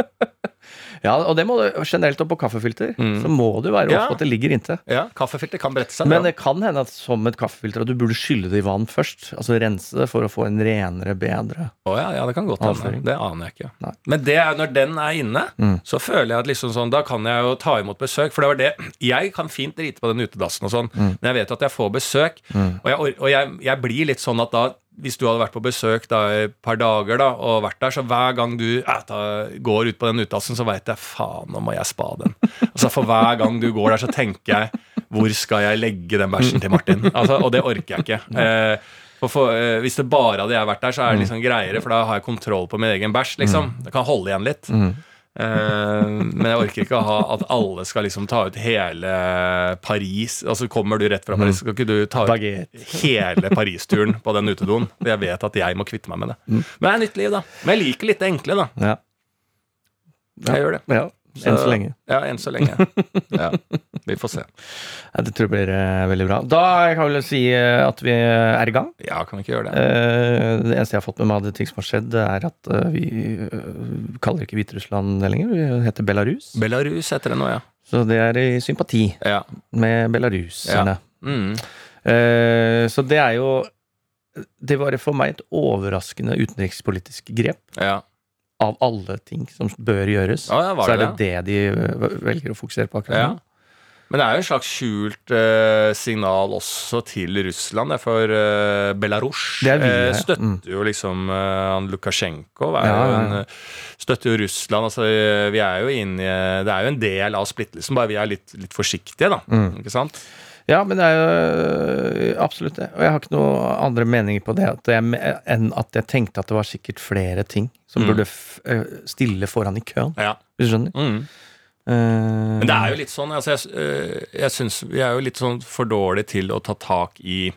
Ja, og det må du generelt opp på kaffefilter. Mm. Så må du være Ja. obs på at det ligger inntil. Ja, Kaffefilter kan brette seg. Men det kan hende at som et kaffefilter at du burde skylle det i vann først. Altså rense det for å få en renere, bedre Å ja, ja, det kan godt hende. Det aner jeg ikke. Nei. Men det er, når den er inne, Mm. så føler jeg at liksom sånn, da kan jeg jo ta imot besøk. For det var det Jeg kan fint drite på den utedassen og sånn, Mm. men jeg vet at jeg får besøk. Og, jeg, og jeg, jeg blir litt sånn at da hvis du hadde vært på besøk da i et par dager da, og vært der, så hver gang du eh, ta, går ut på den utdassen, så veit jeg faen, nå må jeg spa den. Altså For hver gang du går der, så tenker jeg hvor skal jeg legge den bæsjen til Martin? Altså, og det orker jeg ikke. Eh, for, for, eh, hvis det bare hadde jeg vært der, så er det liksom greiere, for da har jeg kontroll på min egen bæsj. liksom. Jeg kan holde igjen litt. Eh, men jeg orker ikke ha at alle skal liksom ta ut hele Paris. Altså Kommer du rett fra Paris, skal ikke du ta ut Baguette. hele Paris-turen på den utedoen? Jeg vet at jeg må kvitte meg med det. Men det er nytt liv, da. Men jeg liker litt det enkle, da. Ja. Jeg gjør det. ja. Enn så lenge. Ja, enn så lenge. [LAUGHS] Ja, Vi får se. Ja, det tror jeg blir uh, veldig bra. Da kan vel si uh, at vi er i gang. Ja, kan vi ikke gjøre det? uh, det eneste jeg har fått med meg av det ting som har skjedd, er at eh, vi eh, kaller ikke Hviterussland lenger. Vi heter Belarus. Belarus heter det nå, ja. Så det er i sympati Ja. med belaruserne. Mm. Eh, så det er jo Det var for meg et overraskende utenrikspolitisk grep. ja. Av alle ting som bør gjøres, Ja, ja, så er det det det de eh, velger å fokusere på akkurat Ja. nå. Men det er jo en slags skjult eh, signal også til Russland. For eh, Belarus Det vi, eh, støtter Mm. jo liksom han Lukasjenko. En, støtter jo Russland. altså vi er jo inne i, Det er jo en del av splittelsen, bare vi er litt, litt forsiktige, da. Mm. Ikke sant? Ja, men det er jo øh, absolutt det. Og jeg har ikke noe andre meninger på det at jeg, enn at jeg tenkte at det var sikkert flere ting som Mm. burde øh, stille foran i køen. Ja. Hvis du skjønner? Mm. Uh, Men det er jo litt sånn altså jeg, jeg synes Vi er jo litt sånn for dårlige til å ta tak i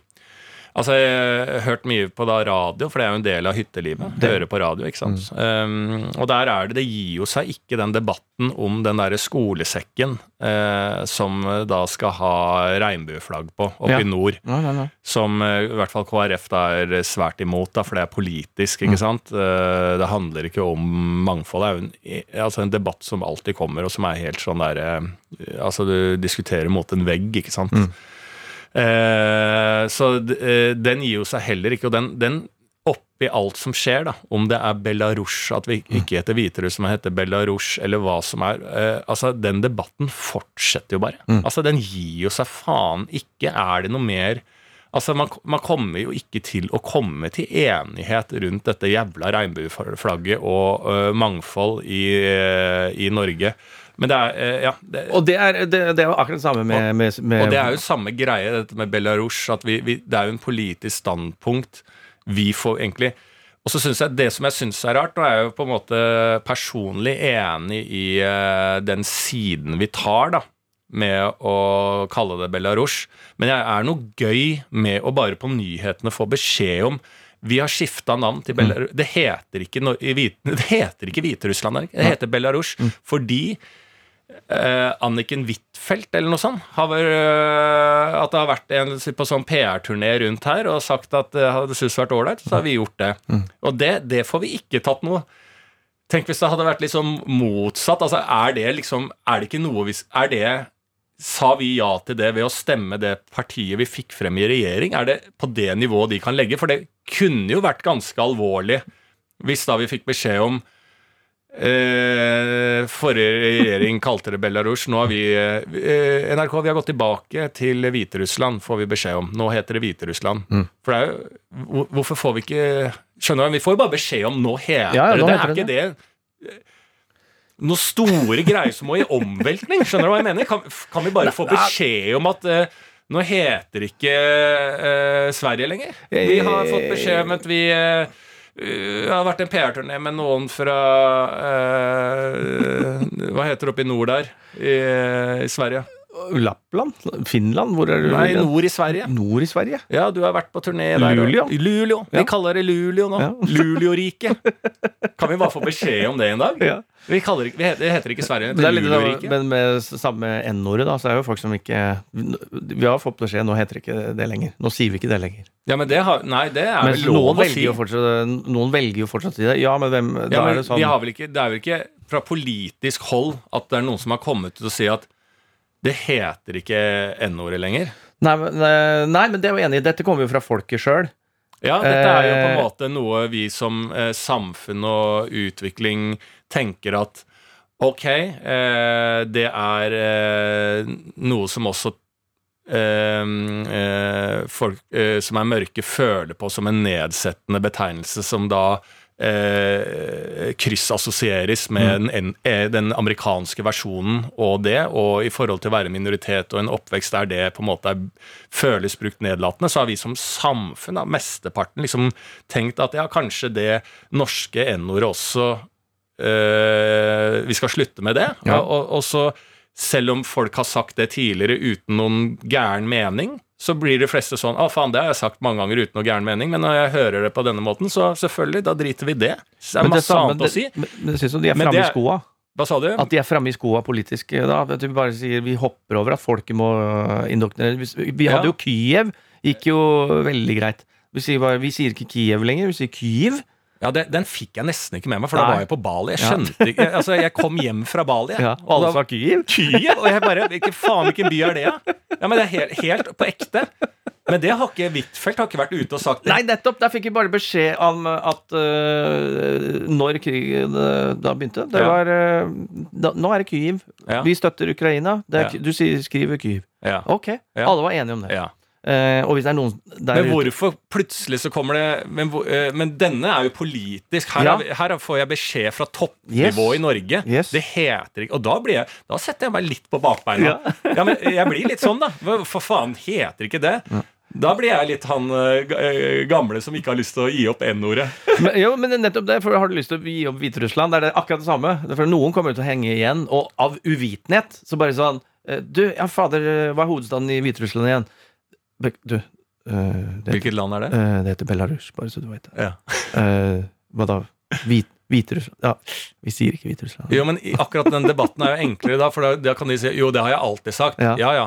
Altså, Jeg har hørt mye på da radio, for det er jo en del av hyttelivet. Det- Høre på radio, ikke sant. Um, og der er det Det gir jo seg ikke den debatten om den derre skolesekken uh, som eh, da skal ha regnbueflagg på oppe Ja. i nord. Nei, nei, nei. Som uh, i hvert fall KrF da er svært imot, da, for det er politisk. ikke sant? Uh, Det handler ikke om mangfold. Det er jo en, altså en debatt som alltid kommer, og som er helt sånn der eh, Altså, du diskuterer mot en vegg, ikke sant. Eh, så eh, den gir jo seg heller ikke, og den, den oppi alt som skjer, da, om det er Belarus, at vi ikke heter Hviterussland, men heter Belarus, eller hva som er eh, Altså, den debatten fortsetter jo bare. Altså, den gir jo seg faen ikke. Er det noe mer Altså, man, man kommer jo ikke til å komme til enighet rundt dette jævla regnbueflagget og uh, mangfold i, uh, i Norge. Men det er øh, Ja. Det, Og det er, det, det er jo akkurat det samme med, med, med og det er jo samme greie, dette med Belarus. At vi, vi, det er jo en politisk standpunkt vi får egentlig Og så synes jeg det som jeg syns er rart, og jeg er jo på en måte personlig enig i eh, den siden vi tar, da. Med å kalle det Belarus. Men jeg er noe gøy med å bare på nyhetene få beskjed om vi har skifta navn til Belarus. Det heter ikke, no, det heter ikke Hviterussland, det heter Belarus. Fordi eh, Anniken Huitfeldt eller noe sånt har vært, eh, At det har vært en på sånn PR-turné rundt her og sagt at det hadde syntes vært ålreit, så har vi gjort det. Og det, det får vi ikke tatt noe Tenk hvis det hadde vært liksom motsatt. Altså, er det liksom Er det ikke noe hvis Er det Sa vi ja til det ved å stemme det partiet vi fikk frem i regjering? Er det på det nivået de kan legge? For det kunne jo vært ganske alvorlig hvis da vi fikk beskjed om Eh, forrige regjering kalte det Belarus. Nå har vi eh, NRK vi har gått tilbake til Hviterussland, får vi beskjed om. Nå heter det Hviterussland. For det er jo Hvorfor får vi ikke Skjønner du? Vi får jo bare beskjed om nå heter Ja, ja, det nå det. heter Er ikke det det noen store greier som må i omveltning? Skjønner du hva jeg mener? Kan, kan vi bare få beskjed om at eh, nå heter ikke eh, Sverige lenger? Vi har fått beskjed om at vi uh, har vært en PR-turné med noen fra eh, Hva heter det oppe i nord der? I, i Sverige? Lappland? Finland? Hvor er du? Nei, nord i Sverige. Nord i Sverige? Ja, du har vært på turné der. Luleå. Luleå. Vi Ja. kaller det Luleå nå. Ja. [LAUGHS] Luleå-riket. Kan vi bare få beskjed om det en dag? Ja. Vi kaller vi heter, det heter ikke Sverige, Men det er Luleå-riket. men med samme N-ordet, da, så er jo folk som ikke Vi har fått beskjed, nå heter det ikke det lenger. Nå sier vi ikke det lenger. Ja, men det har, nei, det er men vel lov å velger, si. jo fortsatt, noen velger jo fortsatt å si det. Ja, men hvem Ja, men er det sånn vi har vel ikke, det er vel ikke fra politisk hold at det er noen som har kommet til å si at det heter ikke N-ordet lenger. nei, eh, nei, men det er jo enig i. Dette kommer jo fra folket sjøl. Ja, dette er jo på en Eh. måte noe vi som eh, samfunn og utvikling tenker at ok, eh, det er eh, noe som også eh, eh, folk som er mørke, føler på som en nedsettende betegnelse, som da eh, kryssassosieres med den, eh, den amerikanske versjonen og det, og i forhold til å være minoritet og en oppvekst der det på en måte er, føles brukt nedlatende, så har vi som samfunn, da, mesteparten, liksom tenkt at ja, kanskje det norske n-ordet også eh, Vi skal slutte med det. Ja. Og, og, og så, selv om folk har sagt det tidligere uten noen gæren mening, så blir de fleste sånn Å, faen, det har jeg sagt mange ganger uten noe gæren mening, men når jeg hører det på denne måten, så selvfølgelig, da driter vi det. Så det er masse annet å si. Men, men synes jo de er framme i skoa. Hva sa du? At de er framme i skoa politisk eh, da. at vi bare sier vi hopper over at folket må eh, indoktrineres. Vi, vi hadde Ja. jo Kyiv. Gikk jo veldig greit. Vi sier, bare, vi sier ikke Kiev lenger, vi sier Kyiv. Ja, det, Den fikk jeg nesten ikke med meg, for da var jeg på Bali. Jeg Ja. skjønte ikke, altså jeg kom hjem fra Bali. Ja, og alle sa Kyiv. Kyiv? Og jeg bare Hvilken faen, hvilken by er det, da? Ja, men det er helt, helt på ekte. Men det har ikke Huitfeldt har ikke vært ute og sagt det. Nei, nettopp! Der fikk vi bare beskjed om at uh, når krigen uh, da begynte Det Ja. var uh, da, Nå er det Kyiv. Ja. Vi støtter Ukraina. Det er, Ja. Du skriver Kyiv. Ja. Ok, Ja. alle var enige om det. Ja. Eh, og hvis det er noen der Men hvorfor plutselig så kommer det Men, eh, men denne er jo politisk. Her, Ja. her får jeg beskjed fra toppnivå Yes. i Norge. Yes. Det heter ikke Og da, blir jeg, da setter jeg meg litt på bakbeina. Ja. [LAUGHS] men jeg blir litt sånn, da. For faen, heter ikke det? Da blir jeg litt han eh, ga- gamle som ikke har lyst til å gi opp N-ordet. [LAUGHS] jo, men nettopp det, for Har du lyst til å gi opp Hviterussland, det er det akkurat det samme. For Noen kommer til å henge igjen, og av uvitenhet så bare sånn Du, ja, fader, hva er hovedstaden i Hviterussland igjen? Du, eh, det, Hvilket land er det? eh, det heter Belarus, bare så du vet det. Ja. [LAUGHS] Eh, hva da? Hvit, Hviterussland? Ja, vi sier ikke Hviterussland. Jo, men akkurat den debatten er jo enklere da, for da, da kan de si jo, det har jeg alltid sagt. Ja. Ja, ja.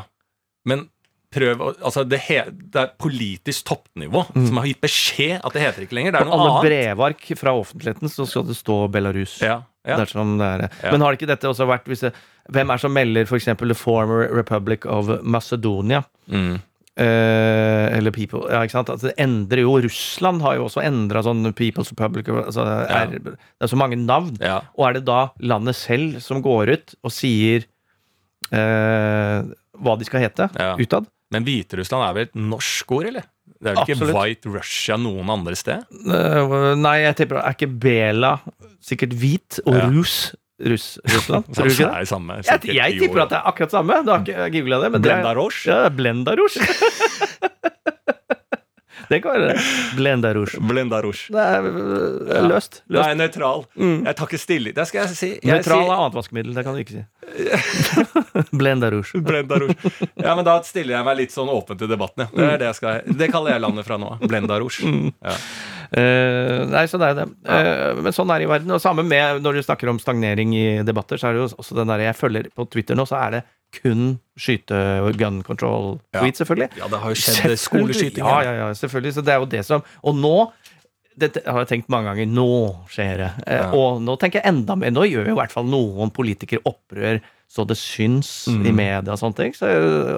Men prøv å Altså, det, he, det er politisk toppnivå som har gitt beskjed at det heter ikke lenger. Det er På noe alle brevark fra offentligheten så skal det stå Belarus. Ja, ja. Dersom det er. Ja. Men har ikke dette også vært hvis det, Hvem er som melder f.eks. The Former Republic of Macedonia? Mm. Eh, eller People Ja, ikke sant? Altså, det endrer jo Russland har jo også endra sånn People's Republic altså, det, er, det er så mange navn. ja. Og er det da landet selv som går ut og sier uh, hva de skal hete Ja. utad? Men Hviterussland er vel et norsk ord, eller? Det er vel ikke Absolutt. White Russia noen andre sted? Uh, nei, jeg tipper Er ikke Bela sikkert hvit og Ja. rus? Russ, Russland? [LAUGHS] Tror du ikke det det? det samme. Jeg, jeg tipper at det er akkurat samme. Du har ikke googla det, men det Blenda Roche? Ja, Blenda Roche. [LAUGHS] det kan være det. Blenda Roche. Blenda Roche. Det er øh, løst. Det løst. er nøytral. Jeg tar ikke stilling. Det skal jeg si. Jeg Nøytral sier- er annet vaskemiddel, det kan du ikke si. [LAUGHS] Blenda Roche. Blenda Roche. Ja, men da stiller jeg meg litt sånn åpent i debatten. Ja. Det er det jeg skal Det kaller jeg landet fra nå av. Blenda Rouge. Ja. Eh, nei, så det er det. Uh, men sånn er det i verden. Og samme med når du snakker om stagnering i debatter, så er det jo også den der jeg følger på Twitter nå, så er det kun skyte gun control-tweet, selvfølgelig. ja, det har jo skjedd skoleskyting. Ja, ja, ja, selvfølgelig. Så det er jo det som Og nå dette har jeg tenkt mange ganger. Nå skjer det. Eh, Ja. Og nå tenker jeg enda mer. Nå gjør jo i hvert fall noen politikere opprør så det syns Mm. i media og sånne ting. Så,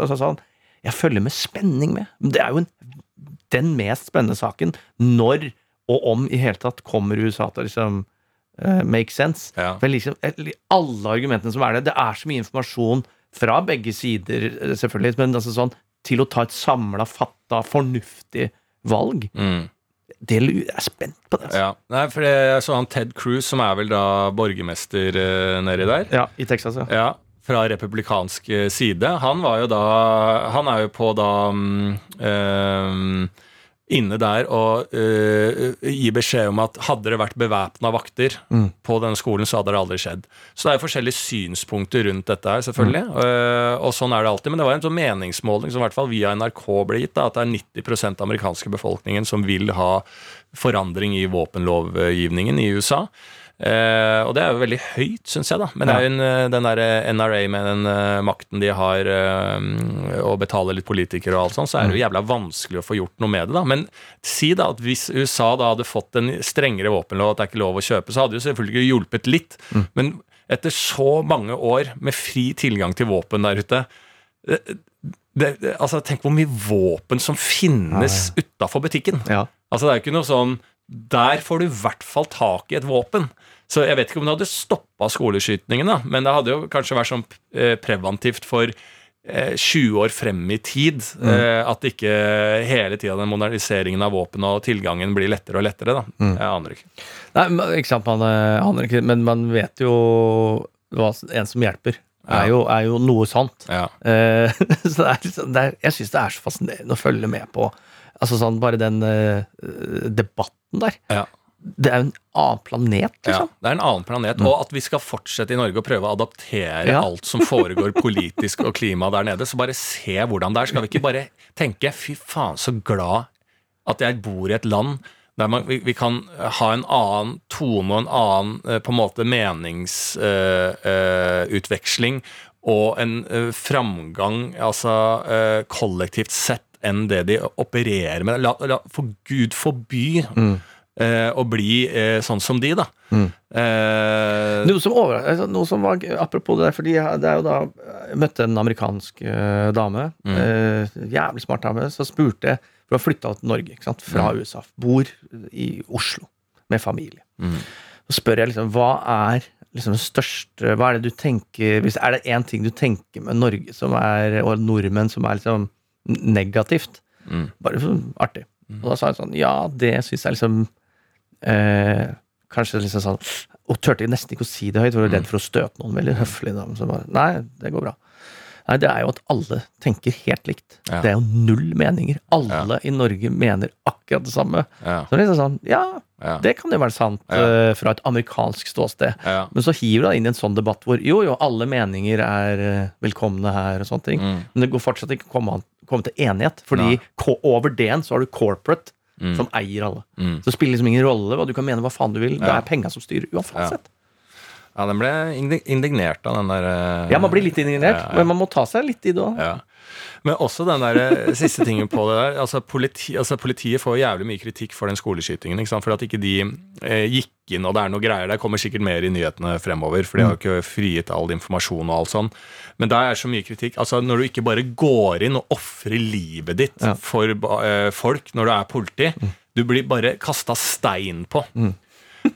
altså, sånn, jeg følger med spenning med. Det er jo en, den mest spennende saken. Når og om i hele tatt kommer USA til å liksom uh, make sense. Ja. For liksom, alle argumentene som er der, det er så mye informasjon fra begge sider, eh, selvfølgelig, men altså sånn, til å ta et samla, fatta, fornuftig valg. Mm. Det jeg er spent på. det. Altså. Ja. Nei, for jeg så han Ted Cruz, som er vel da borgermester uh, nedi der. Ja, I Texas, ja. Ja, fra republikansk eh, side. Han var jo da Han er jo på da um, eh, Inne der og uh, gi beskjed om at hadde det vært bevæpna vakter på denne skolen, så hadde det aldri skjedd. Så det er forskjellige synspunkter rundt dette her, selvfølgelig. Eh, og sånn er det alltid. Men det var en sånn meningsmåling som i hvert fall via NRK ble gitt, da, at det er 90% av amerikanske befolkningen som vil ha forandring i våpenlovgivningen i USA. Eh, og det er jo veldig høyt, syns jeg, da. Men det jo en, eh, den der NRA med den uh, makten de har, uh, og betaler litt politikere og alt sånt, så er det jo jævla vanskelig å få gjort noe med det, da. Men si da at hvis USA da hadde fått en strengere våpenlov, at det er ikke lov å kjøpe, så hadde jo selvfølgelig hjulpet litt. Men etter så mange år med fri tilgang til våpen der ute det, det, altså Tenk hvor mye våpen som finnes utafor butikken. Ja. Altså Det er jo ikke noe sånn Der får du i hvert fall tak i et våpen. Så jeg vet ikke om det hadde stoppa skoleskytingen, men det hadde jo kanskje vært sånn eh, preventivt for eh, 20 år frem i tid. Mm. at ikke hele tida den moderniseringen av våpen og tilgangen blir lettere og lettere. da. Jeg aner ikke. Nei, ikke sant, man eh, aner ikke, men man vet jo hva en som hjelper. Er, jo, er jo noe sånt. Ja. Eh, [LAUGHS] så det er liksom, det er, jeg syns det er så fascinerende å følge med på. Altså sånn, Bare den uh, debatten der. Ja. Det er jo en annen planet, Ja, liksom. det er en annen planet. Og at vi skal fortsette i Norge å prøve å adaptere Ja. alt som foregår [LAUGHS] politisk og klima der nede. Så bare se hvordan det er. Skal vi ikke bare tenke fy faen, så glad at jeg bor i et land der man, vi, vi kan ha en annen tone og en annen eh, på en måte meningsutveksling og en uh, framgang altså eh, kollektivt sett enn det de opererer med. La, la, for Gud forby eh, å bli eh, sånn som de, da. Eh, Noe som, over, altså, noe som var Apropos det der, fordi jeg, det er jo da Jeg møtte en amerikansk eh, dame. eh, jævlig smart dame. Så spurte jeg For hun har flytta til Norge ikke sant? fra USA. Bor i Oslo med familie. Så spør jeg liksom hva er liksom det største Hva er det du tenker hvis, Er det én ting du tenker med Norge som er, og nordmenn som er liksom negativt? Mm. Bare sånn artig. Og da sa hun sånn Ja, det syns jeg liksom eh, Kanskje liksom sånn Og turte nesten ikke å si det høyt, for var redd for å støte noen. Veldig høflig. Da. Bare, Nei, det går bra. Nei, det er jo at alle tenker helt likt. Ja. Det er jo null meninger. Alle i Norge mener akkurat det samme. ja, Så det er liksom sånn, ja, ja, det kan jo være sant Ja. eh, fra et amerikansk ståsted. ja. Men så hiver du deg inn i en sånn debatt hvor jo, jo, alle meninger er eh, velkomne her og sånne ting. Mm. Men det går fortsatt ikke å komme, komme til enighet, fordi over det så har du corporate Mm. som eier alle. Mm. Så det spiller liksom ingen rolle hva du kan mene hva faen du vil. Det er penga som styrer Ja. uansett. ja, den ble indignert av den der uh, Ja, man blir litt indignert, Ja, ja. men man må ta seg litt i det òg. Men også den der eh, siste tingen på det der. Altså, politi, altså Politiet får jævlig mye kritikk for den skoleskytingen. Ikke sant? For at ikke de eh, gikk inn, og det er noe greier der. kommer sikkert mer i nyhetene fremover, for de har jo ikke frigitt all informasjon og alt sånn. Men der er så mye kritikk. Altså Når du ikke bare går inn og ofrer livet ditt Ja. for eh, folk når du er politi, du blir bare kasta stein på.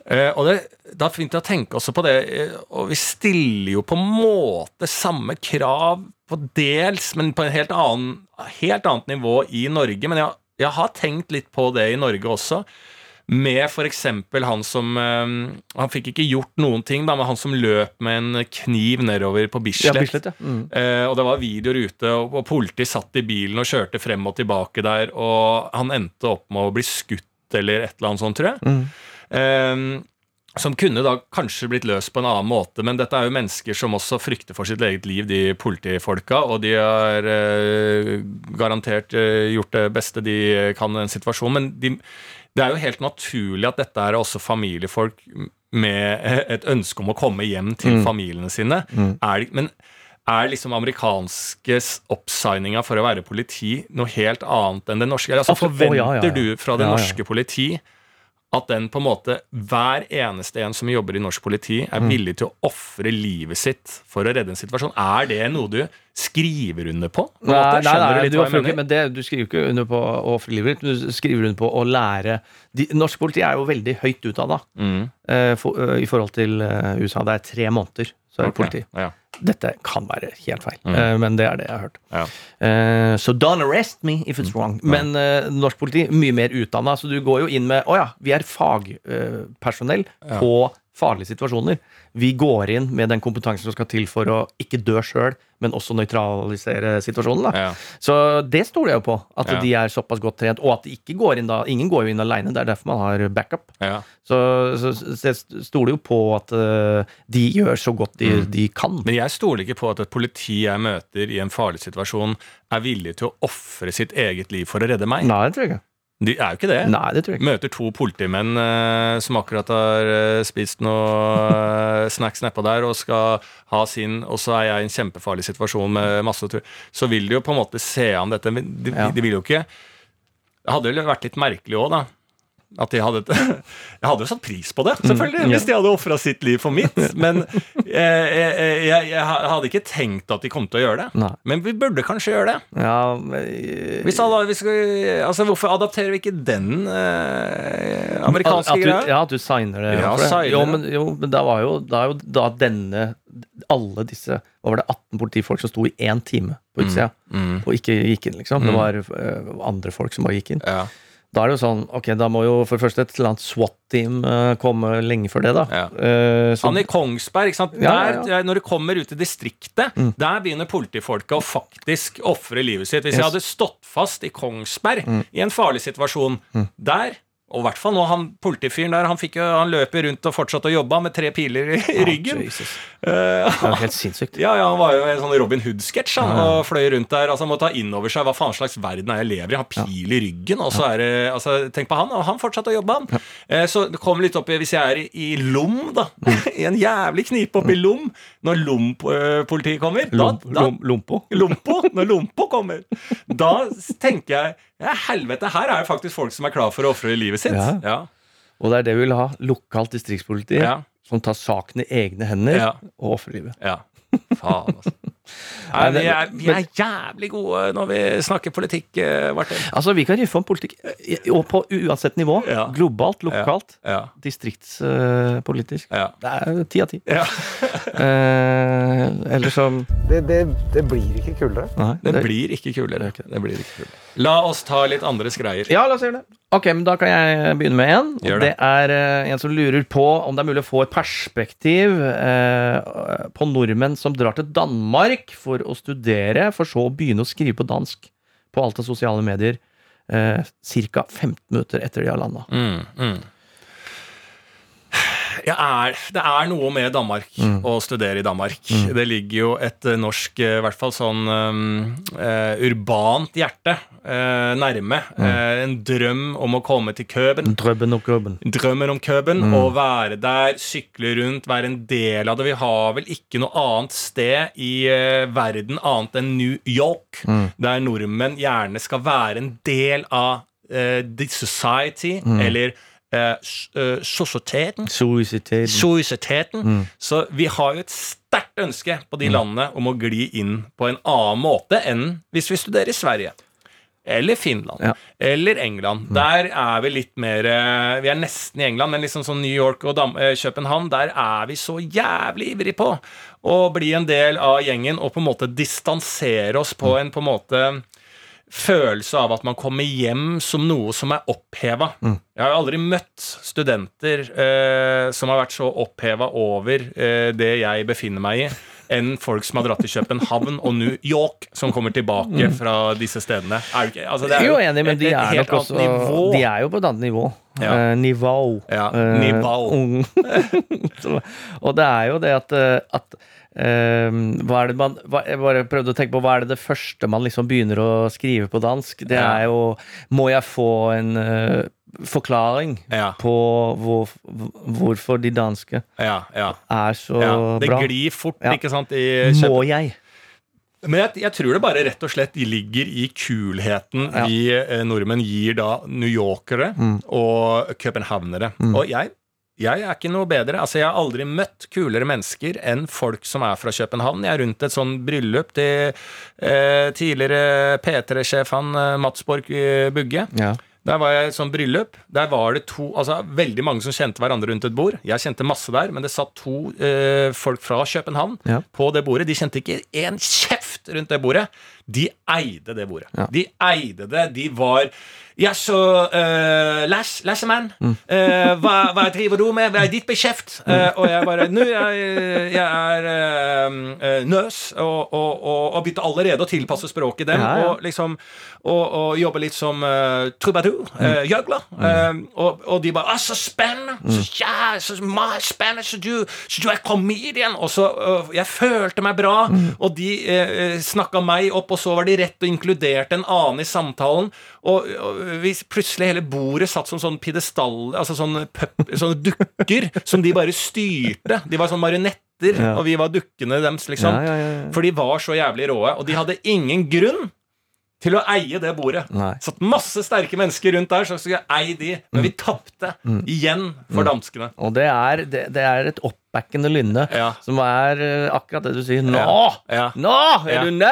Eh, og det, da er fint å tenke også på det, eh, og vi stiller jo på en måte samme krav på dels, men på en helt, annen, helt annet nivå i Norge. Men jeg jeg har tenkt litt på det i Norge også. Med f.eks. han som eh, Han fikk ikke gjort noen ting, da, men han som løp med en kniv nedover på Ja, Bislett. Bislett, ja. Mm. Eh, og det var videoer ute, og, og politiet satt i bilen og kjørte frem og tilbake der, og han endte opp med å bli skutt eller et eller annet sånt, tror jeg. Mm. Eh, som kunne da kanskje blitt løst på en annen måte, men dette er jo mennesker som også frykter for sitt eget liv, de politifolka, og de har eh, garantert eh, gjort det beste de kan i den situasjonen. Men de, det er jo helt naturlig at dette er også familiefolk med et ønske om å komme hjem til familiene sine. Er, men er liksom amerikanske oppsigninga for å være politi noe helt annet enn det norske? Altså, forventer du fra det norske politi at den på en måte, hver eneste en som jobber i norsk politi, er Mm. villig til å ofre livet sitt for å redde en situasjon? Er det noe du skriver under på? på Nei, nei, nei, du du, ikke, det, du skriver ikke under på å ofre livet ditt, men du skriver under på å lære de, Norsk politi er jo veldig høyt utdanna Mm, uh, for, uh, i forhold til uh, USA. Det er tre måneder, så er det okay. politi. Ja, Dette kan være helt feil, Mm. uh, men det er det jeg har hørt. ja. Uh, så don't arrest me if it's wrong. Men uh, norsk politi mye mer utdanna, så du går jo inn med Å ja, vi er fagpersonell på farlige situasjoner. Vi går inn med den kompetansen som skal til for å ikke dø sjøl, men også nøytralisere situasjonen. Ja. Så det stoler jeg jo på, at Ja. de er såpass godt trent, og at de ikke går inn da Ingen går jo inn aleine, det er derfor man har backup. Ja. Så, så, så jeg stoler jo på at uh, de gjør så godt de, de kan. Men jeg stoler ikke på at et politi jeg møter i en farlig situasjon, er villig til å ofre sitt eget liv for å redde meg. Nei, det tror jeg ikke. De er jo ikke det. Nei, det tror jeg ikke. Møter to politimenn eh, som akkurat har eh, spist noe eh, snacks nedpå der og skal ha sin Og så er jeg i en kjempefarlig situasjon med masse tur. Så vil de jo på en måte se an dette. Men de, Ja. de vil jo ikke Det hadde jo vært litt merkelig òg, da. At de hadde [LAUGHS] Jeg hadde jo satt pris på det, selvfølgelig, Mm, ja. hvis de hadde ofra sitt liv for mitt. [LAUGHS] Men eh, jeg, jeg, jeg hadde ikke tenkt at de kom til å gjøre det. Nei. Men vi burde kanskje gjøre det. Ja, men, eh, Hvis alle, hvis, altså, hvorfor adapterer vi ikke den eh, amerikanske greia? Ja, at du signer det. Ja, signer Jo, men, jo, men da var jo, da jo da denne Alle disse Hva var det, 18 politifolk som sto i én time på utsida Mm. og ikke gikk inn, liksom. Det var uh, andre folk som bare gikk inn. Ja, Da er det jo sånn Ok, da må jo for det første et eller annet SWAT-team eh, komme lenge før det, da. Ja. Uh, så- Han i Kongsberg, ikke sant? Ja, ja, Der, når du kommer ut i distriktet, der begynner politifolka å faktisk ofre livet sitt. Hvis jeg hadde stått fast i Kongsberg i en farlig situasjon, der og i hvert fall nå, han politifyren der, han, jo, han løper rundt og fortsatte å jobbe med tre piler i, i ryggen. Jesus. Eh, Det var helt sinnssykt. [LAUGHS] Ja, ja, han var jo en sånn Robin Hood-sketsj han, og fløy rundt der. Altså, Han må ta inn over seg hva faen slags verden er jeg lever i. Han har pil i ryggen, og så er det altså, Tenk på han, og han fortsatte å jobbe, han. Eh, så det kommer litt opp i Hvis jeg er i, i Lom, da, [LAUGHS] i en jævlig knipe opp i Lom, når Lom-politiet kommer da, da, lompo. Lompo, når Lompo kommer, da tenker jeg ja, helvete, her er det faktisk folk som er klar for å ofre livet sitt. Ja. Ja. Og det er det vi vil ha. Lokalt distriktspoliti Ja. som tar saken i egne hender og ofrer livet. Ja. Faen, altså. Nei, vi, er, vi er jævlig gode når vi snakker politikk, eh, Martin. Altså, vi kan riffe om politikk, eh, og på uansett nivå. Ja. Globalt, lokalt, Ja. distriktspolitisk. Ja. Det er ti av ti. ja. [LAUGHS] Eh, eller som Det, det, det blir ikke kulere. Nei. Det blir ikke kulere. Det blir ikke kulere. La oss ta litt andres greier. Ja, la oss gjøre det. Ok, men Da kan jeg begynne med en. Det. det er uh, en som lurer på om det er mulig å få et perspektiv uh, på nordmenn som drar til Danmark for å studere, for så å begynne å skrive på dansk på alt av sosiale medier eh, ca. 15 minutter etter de har landa. Mm, mm. Er, det er noe med Danmark å studere i Danmark. Det ligger jo et eh, norsk, eh, i hvert fall sånn um, uh, urbant hjerte uh, nærme. Eh, en drøm om å komme til Køben. Drømmen om Køben. Drømmen om Køben, å være der, sykle rundt, være en del av det. Vi har vel ikke noe annet sted i verden annet enn New York, der nordmenn gjerne skal være en del av the society, eller eh, eh, sosieteten. Suicide. Så vi har jo et sterkt ønske på de landene om å gli inn på en annen måte enn hvis vi studerer i Sverige. Eller Finland. Ja. Eller England. Der er vi litt mer eh, Vi er nesten i England, men liksom sånn New York og Dam København, der er vi så jævlig ivrig på å bli en del av gjengen og på en måte distansere oss på en på en måte følelse av at man kommer hjem som noe som er oppheva. Jeg har aldri møtt studenter eh, som har vært så oppheva over eh, det jeg befinner meg i, enn folk som har dratt til København og New York, som kommer tilbake fra disse stedene. Er? Altså, det er er jo enig, men et- de er nok også. De er jo på et annet nivå. Ja. Uh, nivå. Ja, Uh. [LAUGHS] Og det er jo det at, eh, at eh, hva er det man Jeg bare prøvde å tenke på hva er det det første man liksom begynner å skrive på dansk? Det er jo Må jeg få en uh, forklaring Ja, på hvor, hvorfor de danske ja, ja. er så. Det bra? glir fort, ikke sant? I Må jeg? Men jeg, jeg tror det bare rett og slett ligger i kulheten Ja. vi eh, nordmenn gir da newyorkere Mm. og københavnere. Og jeg, jeg er ikke noe bedre. Altså, jeg har aldri møtt kulere mennesker enn folk som er fra København. Jeg er rundt et sånn bryllup til eh, tidligere P3-sjef han eh, Mats Borch eh, Bugge. Ja. Der var jeg i et sånt bryllup. Der var det to, altså veldig mange som kjente hverandre rundt et bord. Jeg kjente masse der, men det satt to eh, folk fra København Ja. på det bordet. De kjente ikke en kjeft rundt det bordet. De eide det bordet. Ja. De eide det. De var Ja, så uh, Lass, Lassemann, Mm. uh, hva, hva driver du med? Hva er ditt beskjeft? Uh, og jeg bare Nå, jeg, jeg er eh, eh, nøs, og, og, og, og begynte allerede å tilpasse språket dem. Ja, ja. Og liksom og, jobbe litt som uh, troubadour, Mm. Eh, og, de bare 'Å, så spennende!' Så, ja, så meget spennende! Så du, så du er comedian! Og så Jeg følte meg bra, og de uh, snakka meg opp, og så var de rett og inkluderte en annen i samtalen. Og, og hvis plutselig hele bordet satt som sånn pidestall, altså sånne, pøp, sånne dukker som de bare styrte. De var sånn marionetter, Ja. og vi var dukkene deres, liksom. Ja, ja. For de var så jævlig råe, og de hadde ingen grunn til å eie det bordet. Nei. Satt masse sterke mennesker rundt der som skulle eie de, men vi tapte igjen for danskene. Og det er, det, det er et oppbackende lynne Ja. som er eh, akkurat det du sier. Nå! Ja. Nå er du!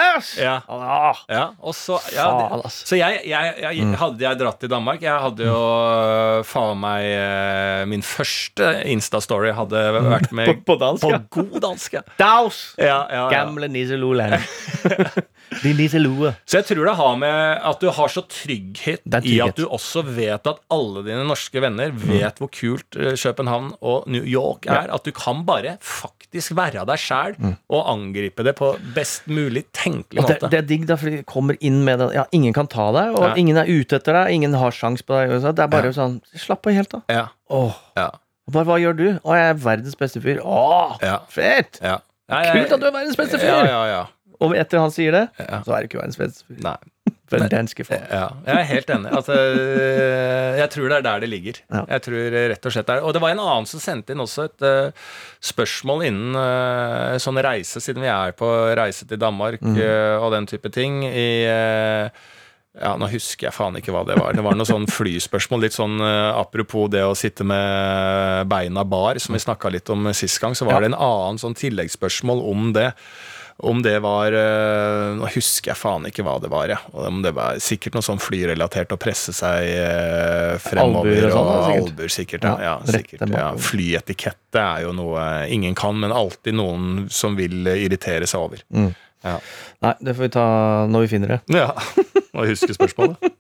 Ja. Ah, Ja, og så ja, det. Så jeg, jeg, jeg hadde jeg dratt til Danmark Jeg hadde jo øh, faen meg øh, Min første Insta-story hadde vært [LAUGHS] med På- på dansk. På god dansk. Daus! Gamle Nisseloland. [LAUGHS] De Nisseloe. Så jeg tror det har med at du har så trygghet, er i at du også vet at alle dine norske venner vet hvor kult eh, København og New York er. At du kan bare faktisk være deg sjæl og angripe det på best mulig tenkelig Og det, det er digg, da, for de kommer inn med det. Ja, ingen kan ta deg, og ja. ingen er ute etter deg. Ingen har sjans på deg. Det er bare sånn Slapp av helt, da. ja, Åh. ja, Bare, hva gjør du? Å, jeg er verdens beste fyr. Åh, ja, fett! ja. Kult at du er verdens beste fyr! Ja, ja, ja. Og etter han sier det, Ja. så er det ikke verdens beste fyr. Nei. [LAUGHS] For den danske folk. Ja, jeg er helt enig. At, øh, jeg tror det er der det ligger. Ja. Jeg tror øh, rett og slett det er Og det var en annen som sendte inn også et uh, spørsmål innen uh, sånn reise, siden vi er på reise til Danmark Mm. uh, og den type ting. I ja, Nå husker jeg faen ikke hva det var. Det var noe sånn flyspørsmål. Litt sånn uh, apropos det å sitte med beina bar, som vi snakka litt om sist gang. Så var Ja. det en annen sånn tilleggsspørsmål om det. Om det var øh, Nå husker jeg faen ikke hva det var, ja. Om det var sikkert noe sånn flyrelatert å presse seg øh, fremover. Albuer og sånn, og sikkert. albuer, sikkert. Ja, Ja, ja, sikkert, ja. Flyetikette er jo noe ingen kan, men alltid noen som vil øh, irritere seg over. Mm. Ja. Nei, det får vi ta når vi finner det. ja. Og [LAUGHS] huske spørsmålet.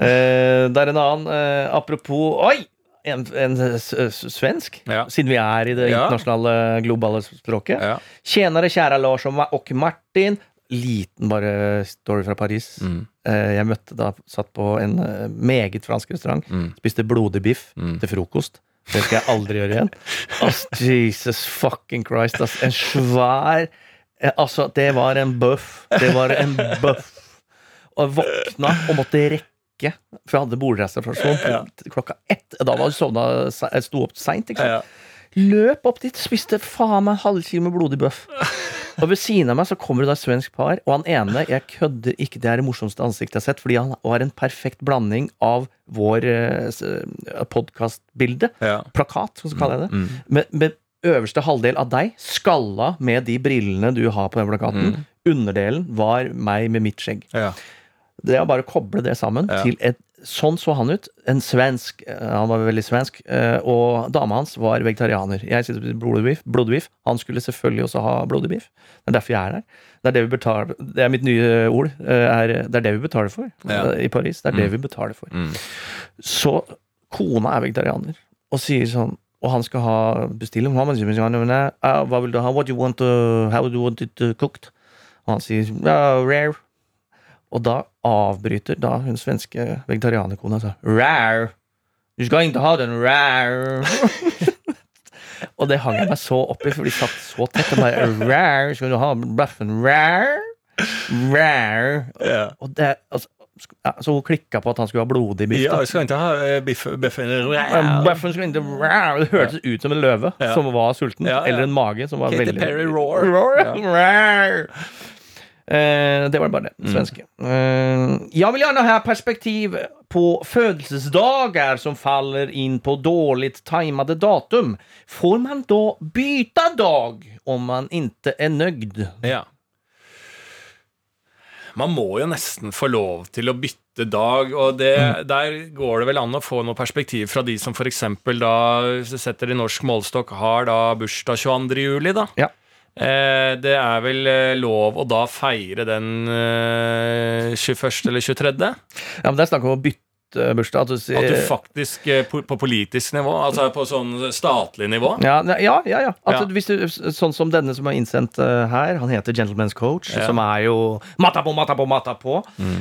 Eh, det er en annen eh, Apropos Oi! En, en svensk, Ja. siden vi er i det internasjonale, globale språket. Ja. Tjenere, kjære Lars og Ma- og Martin. Liten bare story fra Paris. Mm. Eh, jeg møtte da, satt på en eh, meget fransk restaurant. Mm. Spiste blodig biff Mm. til frokost. Det skal jeg aldri gjøre igjen. [LAUGHS] Ass, Jesus fucking Christ, ass. En svær eh, Altså, det var en bøff. Det var en bøff. Og jeg våkna og måtte rekke, for jeg hadde bordreservasjon Ja. klokka ett. Da var jeg sovna, jeg sto opp seint. Ja. Løp opp dit, spiste faen meg en halvkilo med blodig bøff. Og ved siden av meg så kommer det da et svensk par, og han ene, jeg kødder ikke, det er det morsomste ansiktet jeg har sett, fordi han har en perfekt blanding av vår eh, podkastbilde, Ja. plakat, så kaller jeg det, Mm. med, med øverste halvdel av deg, skalla med de brillene du har på den plakaten. Mm. Underdelen var meg med mitt skjegg. Ja. Det er bare å koble det sammen Ja. til et sånn så han ut. En svensk. eh, Han var veldig svensk. eh, Og dama hans var vegetarianer. Jeg sitter på blodbiff. blodig biff. blodig biff. Han skulle selvfølgelig også ha blodbiff. Det er derfor jeg er der. Det er det vi betaler Det er mitt nye ord. eh, Er, det er det vi betaler for Ja. i Paris. Det er det vi betaler for. Mm. Så kona er vegetarianer og sier sånn og han skal ha bestilling. Hva, hva vil du ha? What do you want to, how do you want it cooked? Og han sier ja, rare. Og da avbryter da hun svenske vegetarianerkona sa Rar! Du skal ikke ha den rar! og det hang jeg meg så opp i, for de satt så tett. Og bare rar, Skal du ha blaffen rar? Rar! Yeah. Og det, altså, ja, så hun klikka på at han skulle ha blodig biff. Ja, skal ikke ha eh, biff, biffen Men Baffen skulle ikke. Det hørtes ut som en løve Ja. som var sulten. Ja. Eller en mage som var Katy veldig Perry roar. Roar. Eh, det var bare det. Svenske. Eh, jeg vil gjerne ha perspektiv på fødselsdager som faller inn på dårlig timede datum. Får man da bytte dag om man ikke er nøyd? Ja. Man må jo nesten få lov til å bytte dag, og det, der går det vel an å få noe perspektiv fra de som f.eks. da, hvis du setter det i norsk målestokk, har da bursdag 22. juli, da. Ja. Eh, det er vel eh, lov å da feire den eh, 21. eller 23.? Ja, men Det er snakk om å bytte bursdag. At du sier At du faktisk eh, på, på politisk nivå, altså på sånn statlig nivå Ja, ja, ja. ja. Ja. Du, sånn som denne som er innsendt eh, her, han heter Gentleman's Coach, som er jo matta på, matta på, matta på. Mm.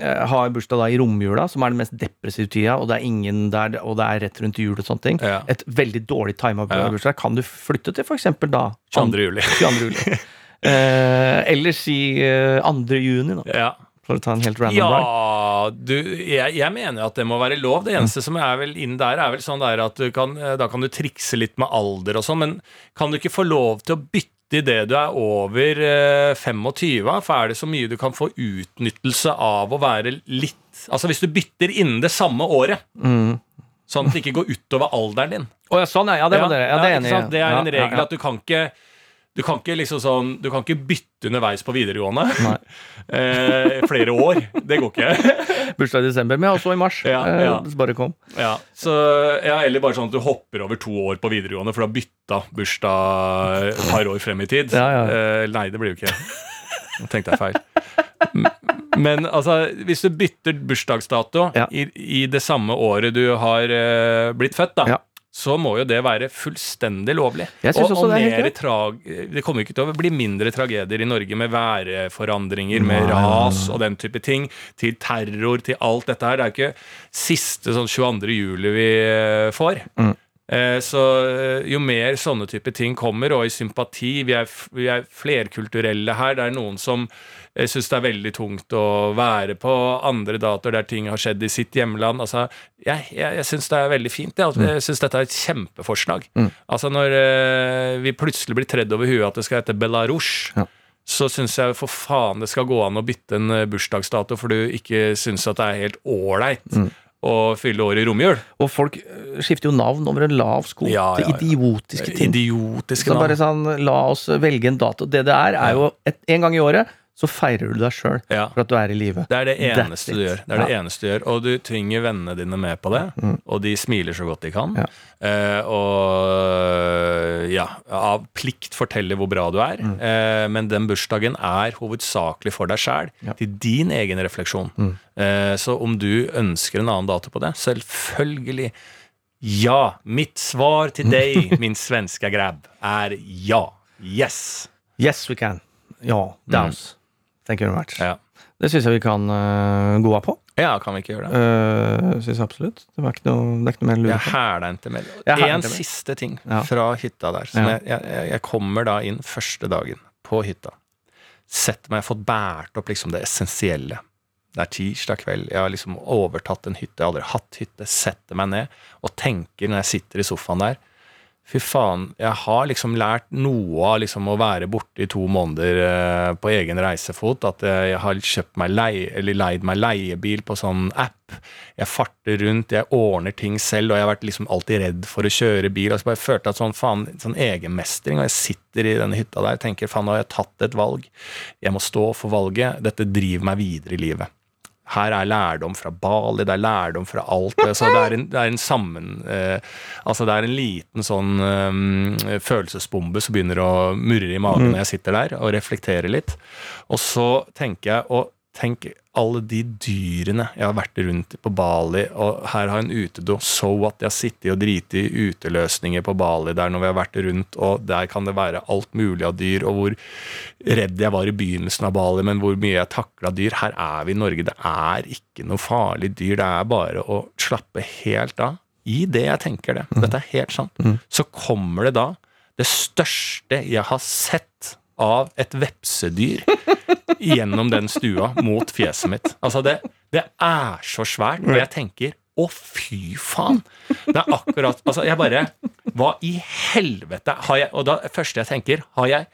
eh, har bursdag da i romjula, som er den mest depressive tida, og det er ingen der, og det er rett rundt jul og sånne ting. Et veldig dårlig tima bursdag. Kan du flytte til eksempel da 22. juli. 22. juli? [LAUGHS] Eh, eller si eh, 2. juni, da, Ja. For å ta en helt random. Ja, du, jeg, jeg mener at det må være lov. Det eneste som er vel inn der, er vel sånn der at du kan, da kan du trikse litt med alder og sånn, men kan du ikke få lov til å bytte idet du er over eh, 25? For er det så mye du kan få utnyttelse av å være litt Altså hvis du bytter innen det samme året, Mm. sånn at det ikke går utover alderen din. Å ja, sånn, ja. ja det. Ja, det er enig ja. Det er en ja, regel ja. at du kan ikke du kan ikke liksom sånn Du kan ikke bytte underveis på videregående. [LAUGHS] Eh, flere år. Det går ikke. [LAUGHS] Bursdag i desember, men også i mars. Ja, eh, ja. det bare kom. Ja, så, ja, Eller bare sånn at du hopper over to år på videregående, for du har bytta bursdag et par år frem i tid. Eh, nei, det blir jo ikke Nå tenkte jeg feil. Men altså, hvis du bytter bursdagsdato i, i det samme året du har eh, blitt født, da. Så må jo det være fullstendig lovlig. Jeg og og det er trag, det kommer ikke til å bli mindre tragedier i Norge med værforandringer, med Nei, ras og den type ting, til terror, til alt dette her. Det er jo ikke siste sånn 22. juli vi eh, får. Mm. Eh, Så eh, jo mer sånne type ting kommer, og i sympati Vi er, vi er flerkulturelle her. Det er noen som eh, syns det er veldig tungt å være på andre datoer der ting har skjedd i sitt hjemland. Altså, jeg jeg, jeg syns det er veldig fint. Jeg, jeg syns dette er et kjempeforslag. Mm. Altså Når vi plutselig blir tredd over huet at det skal hete Belarus, Ja. så syns jeg for faen det skal gå an å bytte en bursdagsdato for du ikke syns at det er helt ålreit Mm. Å fylle året i romjul. Og folk eh, skifter jo navn over en lav sko Ja, til ja. idiotiske ting. Idiotiske Så navn. bare sånn, la oss velge en dato. Det det er, er jo et, en gang i året så feirer du deg sjøl Ja. for at du er i live. Det er det That's eneste it. du gjør. Det er det Ja. eneste du gjør. Og du tvinger vennene dine med på det, og de smiler så godt de kan. Ja. Eh, og ja, av plikt forteller hvor bra du er. Mm. Eh, men den bursdagen er hovedsakelig for deg sjæl. Mm. til din egen refleksjon. Eh, så om du ønsker en annen dato på det, selvfølgelig. Ja. Mitt svar til deg, [LAUGHS] min svenske grabb, er ja. Yes. Yes, we can. Ja, Downs. Very much. Mm. Ja. Det syns jeg vi kan uh, gå av på. ja, kan vi ikke gjøre det? Uh, syns jeg absolutt. Det, var ikke noe, det er ikke noe mer å lure Jeg ikke mer. Jeg hæler En siste ting Ja. fra hytta der. Jeg, jeg, jeg kommer da inn første dagen på hytta. Sett meg, jeg har fått båret opp liksom det essensielle. Det er tirsdag kveld, jeg har liksom overtatt en hytte, jeg har aldri hatt hytte. Setter meg ned og tenker når jeg sitter i sofaen der Fy faen, jeg har liksom lært noe av liksom å være borte i to måneder eh, på egen reisefot. At jeg har kjøpt meg leie, eller leid meg leiebil på sånn app. Jeg farter rundt, jeg ordner ting selv, og jeg har vært liksom alltid redd for å kjøre bil. Og så bare følte at sånn faen, sånn egenmestring, og jeg sitter i denne hytta der og tenker faen, nå har jeg tatt et valg. Jeg må stå for valget. Dette driver meg videre i livet. Her er lærdom fra Bali, det er lærdom fra alt. Altså, det, er en, det er en sammen... Eh, altså det er en liten sånn eh, følelsesbombe som begynner å murre i magen når jeg sitter der og reflekterer litt. Og så tenker jeg og Tenk alle de dyrene jeg har vært rundt på Bali, og her har en utedo. So what? Jeg har sittet og driti i uteløsninger på Bali der når vi har vært rundt, og der kan det være alt mulig av dyr, og hvor redd jeg var i begynnelsen av Bali, men hvor mye jeg takla dyr. Her er vi i Norge. Det er ikke noe farlig dyr. Det er bare å slappe helt av. I det jeg tenker det. Dette er helt sant. Så kommer det da det største jeg har sett av et vepsedyr gjennom den stua mot fjeset mitt. Altså, det, det er så svært, og jeg tenker å, fy faen! Det er akkurat Altså, jeg bare Hva i helvete har jeg Og da første jeg tenker, har jeg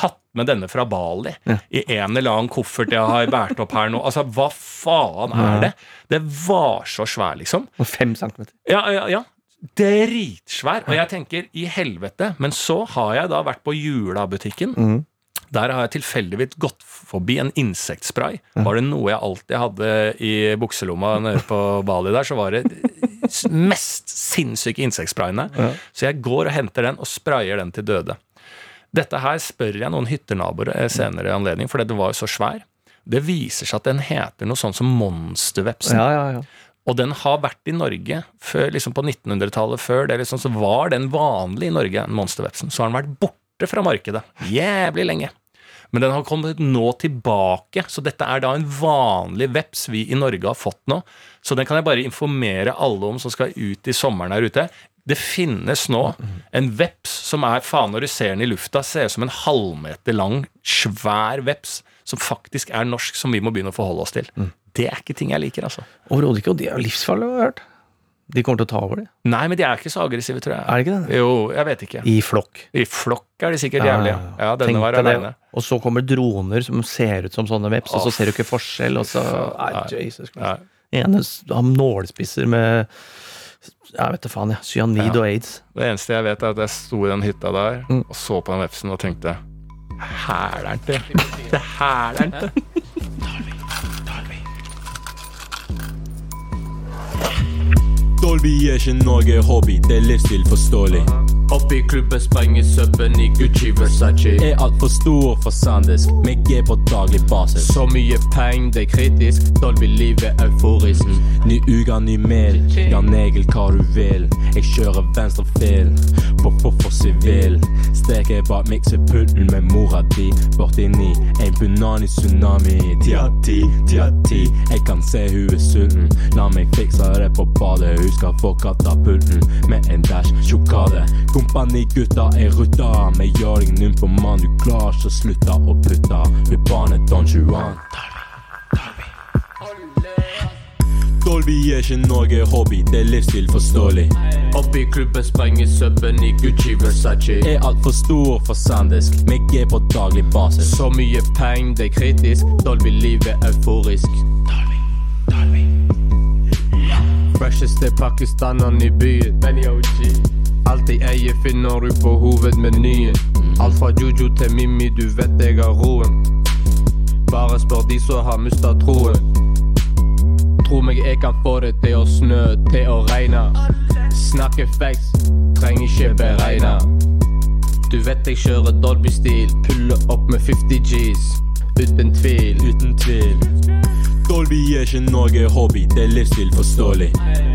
hatt med denne fra Bali i en eller annen koffert jeg har båret opp her nå? Altså, hva faen er det? Det var så svær, liksom. Og fem centimeter. Ja, ja, ja. Dritsvær. Og jeg tenker i helvete. Men så har jeg da vært på Jula-butikken. Der har jeg tilfeldigvis gått forbi en insektspray. Var det noe jeg alltid hadde i bukselomma nede på Bali der, så var det mest sinnssyke insektsprayene. Så jeg går og henter den og sprayer den til døde. Dette her spør jeg noen hyttenaboer eh, senere i anledning, for det var jo så svær. Det viser seg at den heter noe sånn som monstervepsen. Ja, ja, ja. Og den har vært i Norge før, liksom på 1900-tallet. Før det liksom, så var den vanlig i Norge, monstervepsen. Så har den vært borte fra markedet jævlig lenge. Men den har kommet nå tilbake, så dette er da en vanlig veps vi i Norge har fått nå. Så den kan jeg bare informere alle om som skal ut i sommeren her ute. Det finnes nå en veps som er faen når du ser den i lufta, ser ut som en halvmeter lang, svær veps som faktisk er norsk, som vi må begynne å forholde oss til. Det er ikke ting jeg liker, altså. Overhodet ikke, og de er jo livsfarlige, har jeg hørt. De kommer til å ta over, de. Nei, men de er ikke så aggressive, tror jeg. Er det ikke det? Jo, jeg vet ikke. I flokk. I flokk er de sikkert jævlige. Ja, Ja, denne var alene. det. aleine. Og så kommer droner som ser ut som sånne veps, og så ser du ikke forskjell, og så Nei. Jesus Christ. Ene har nålspisser med Jeg vet da faen, jeg. Cyanid Ja. og aids. Det eneste jeg vet, er at jeg sto i den hytta der Mm. og så på den vepsen og tenkte Hæler'n til! Det er hæler'n til! Dolby er ikke noe hobby, det er livsstil forståelig. Opp i klubben sprenger subben i Gucci Versace. Er altfor stor for sandisk, meg er på daglig basis. Så mye penger, det er kritisk. Dolby-livet euforisk. Ny uke, ny mel, ja negel hva du vil. Jeg kjører venstre fil, på hvorfor sivil. Steker bak miksepulten med mora di, 49. En bunani tsunami, ti av ti, ti av ti. Jeg kan se hun er sulten, la meg fikse det på badet. Skal få katapulten med en dash sjokade. Kompanigutta er rutta, med deg num på mann. Du klarer ikke å slutte å putte. Ved barnet Don Juan. Dolby er ikke noe hobby, det er livsstil forståelig. Oppi klubben sprenger subben i Gucci Versace. Er altfor stor for sandisk, meg er på daglig basis. Så mye penger, det er kritisk. Dolby-livet er euforisk. Fresheste pakistaneren i byen. Benny OG. Alt jeg eier, finner du på hovedmenyen. Alt fra Juju til Mimmi, du vet jeg har roen. Bare spør de som har mista troen. Tro meg, jeg kan få det til å snø, til å regne. Snakke facts, trenger ikke beregne. Du vet jeg kjører Dolby-stil, puller opp med 50 G's. Uten tvil. Uten tvil. Dolby er ikke noe hobby, det er livsstil forståelig.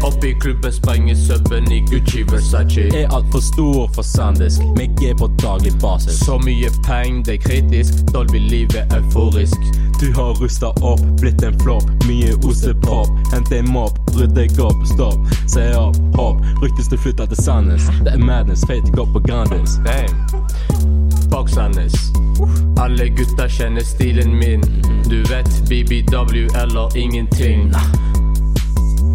Opp i klubben sprenger subben i Gucci Versace. Er altfor stor for sandisk, meg er på daglig basis. Så mye penger, det er kritisk. Dolby-livet er euforisk. Du har rusta opp, blitt en flopp. Mye ostepop. Hent en mopp, rydd deg opp, stopp. Se opp, hopp. Ryktes du flytta til Sandnes. Det er madness, feit går på Grandis. Damn. Fuck Alle gutta kjenner stilen min. Du vet BBW eller ingenting.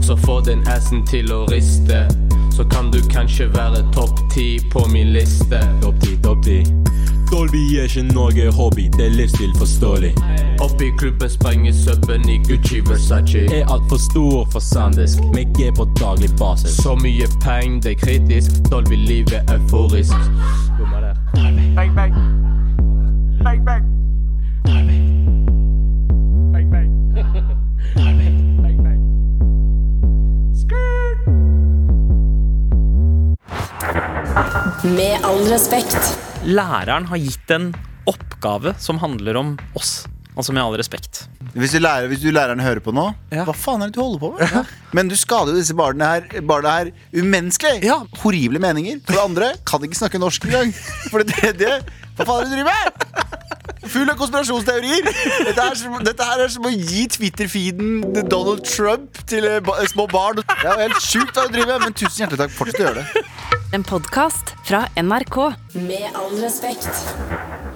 Så få den assen til å riste. Så kan du kanskje være topp ti på min liste. Topp ti, topp ti. Dolby er ikke noe hobby, det er livsstil forståelig. Opp i klubben sprenger subben i Gucci Versace. Er altfor stor for sandisk, meg er på daglig basis. Så mye penger, det er kritisk. Dolby-livet er euforisk. Bang, bang. Med all respekt. Læreren har gitt en oppgave som handler om oss. Altså med all respekt. Hvis du, lærer, hvis du læreren hører på nå, Ja. hva faen er det du holder på med? Men du skader jo disse barna her, barna her umenneskelig. Ja. Horrible meninger. For det andre kan ikke snakke norsk engang. For det tredje Hva faen er det du driver med? Full av konspirasjonsteorier. Dette er, som, dette her er som å gi Twitter-feeden Donald Trump til eh, ba små barn. Det er jo helt sjukt hva du driver med, men tusen hjertelig takk. Fortsett å gjøre det. En podkast fra NRK. Med all respekt.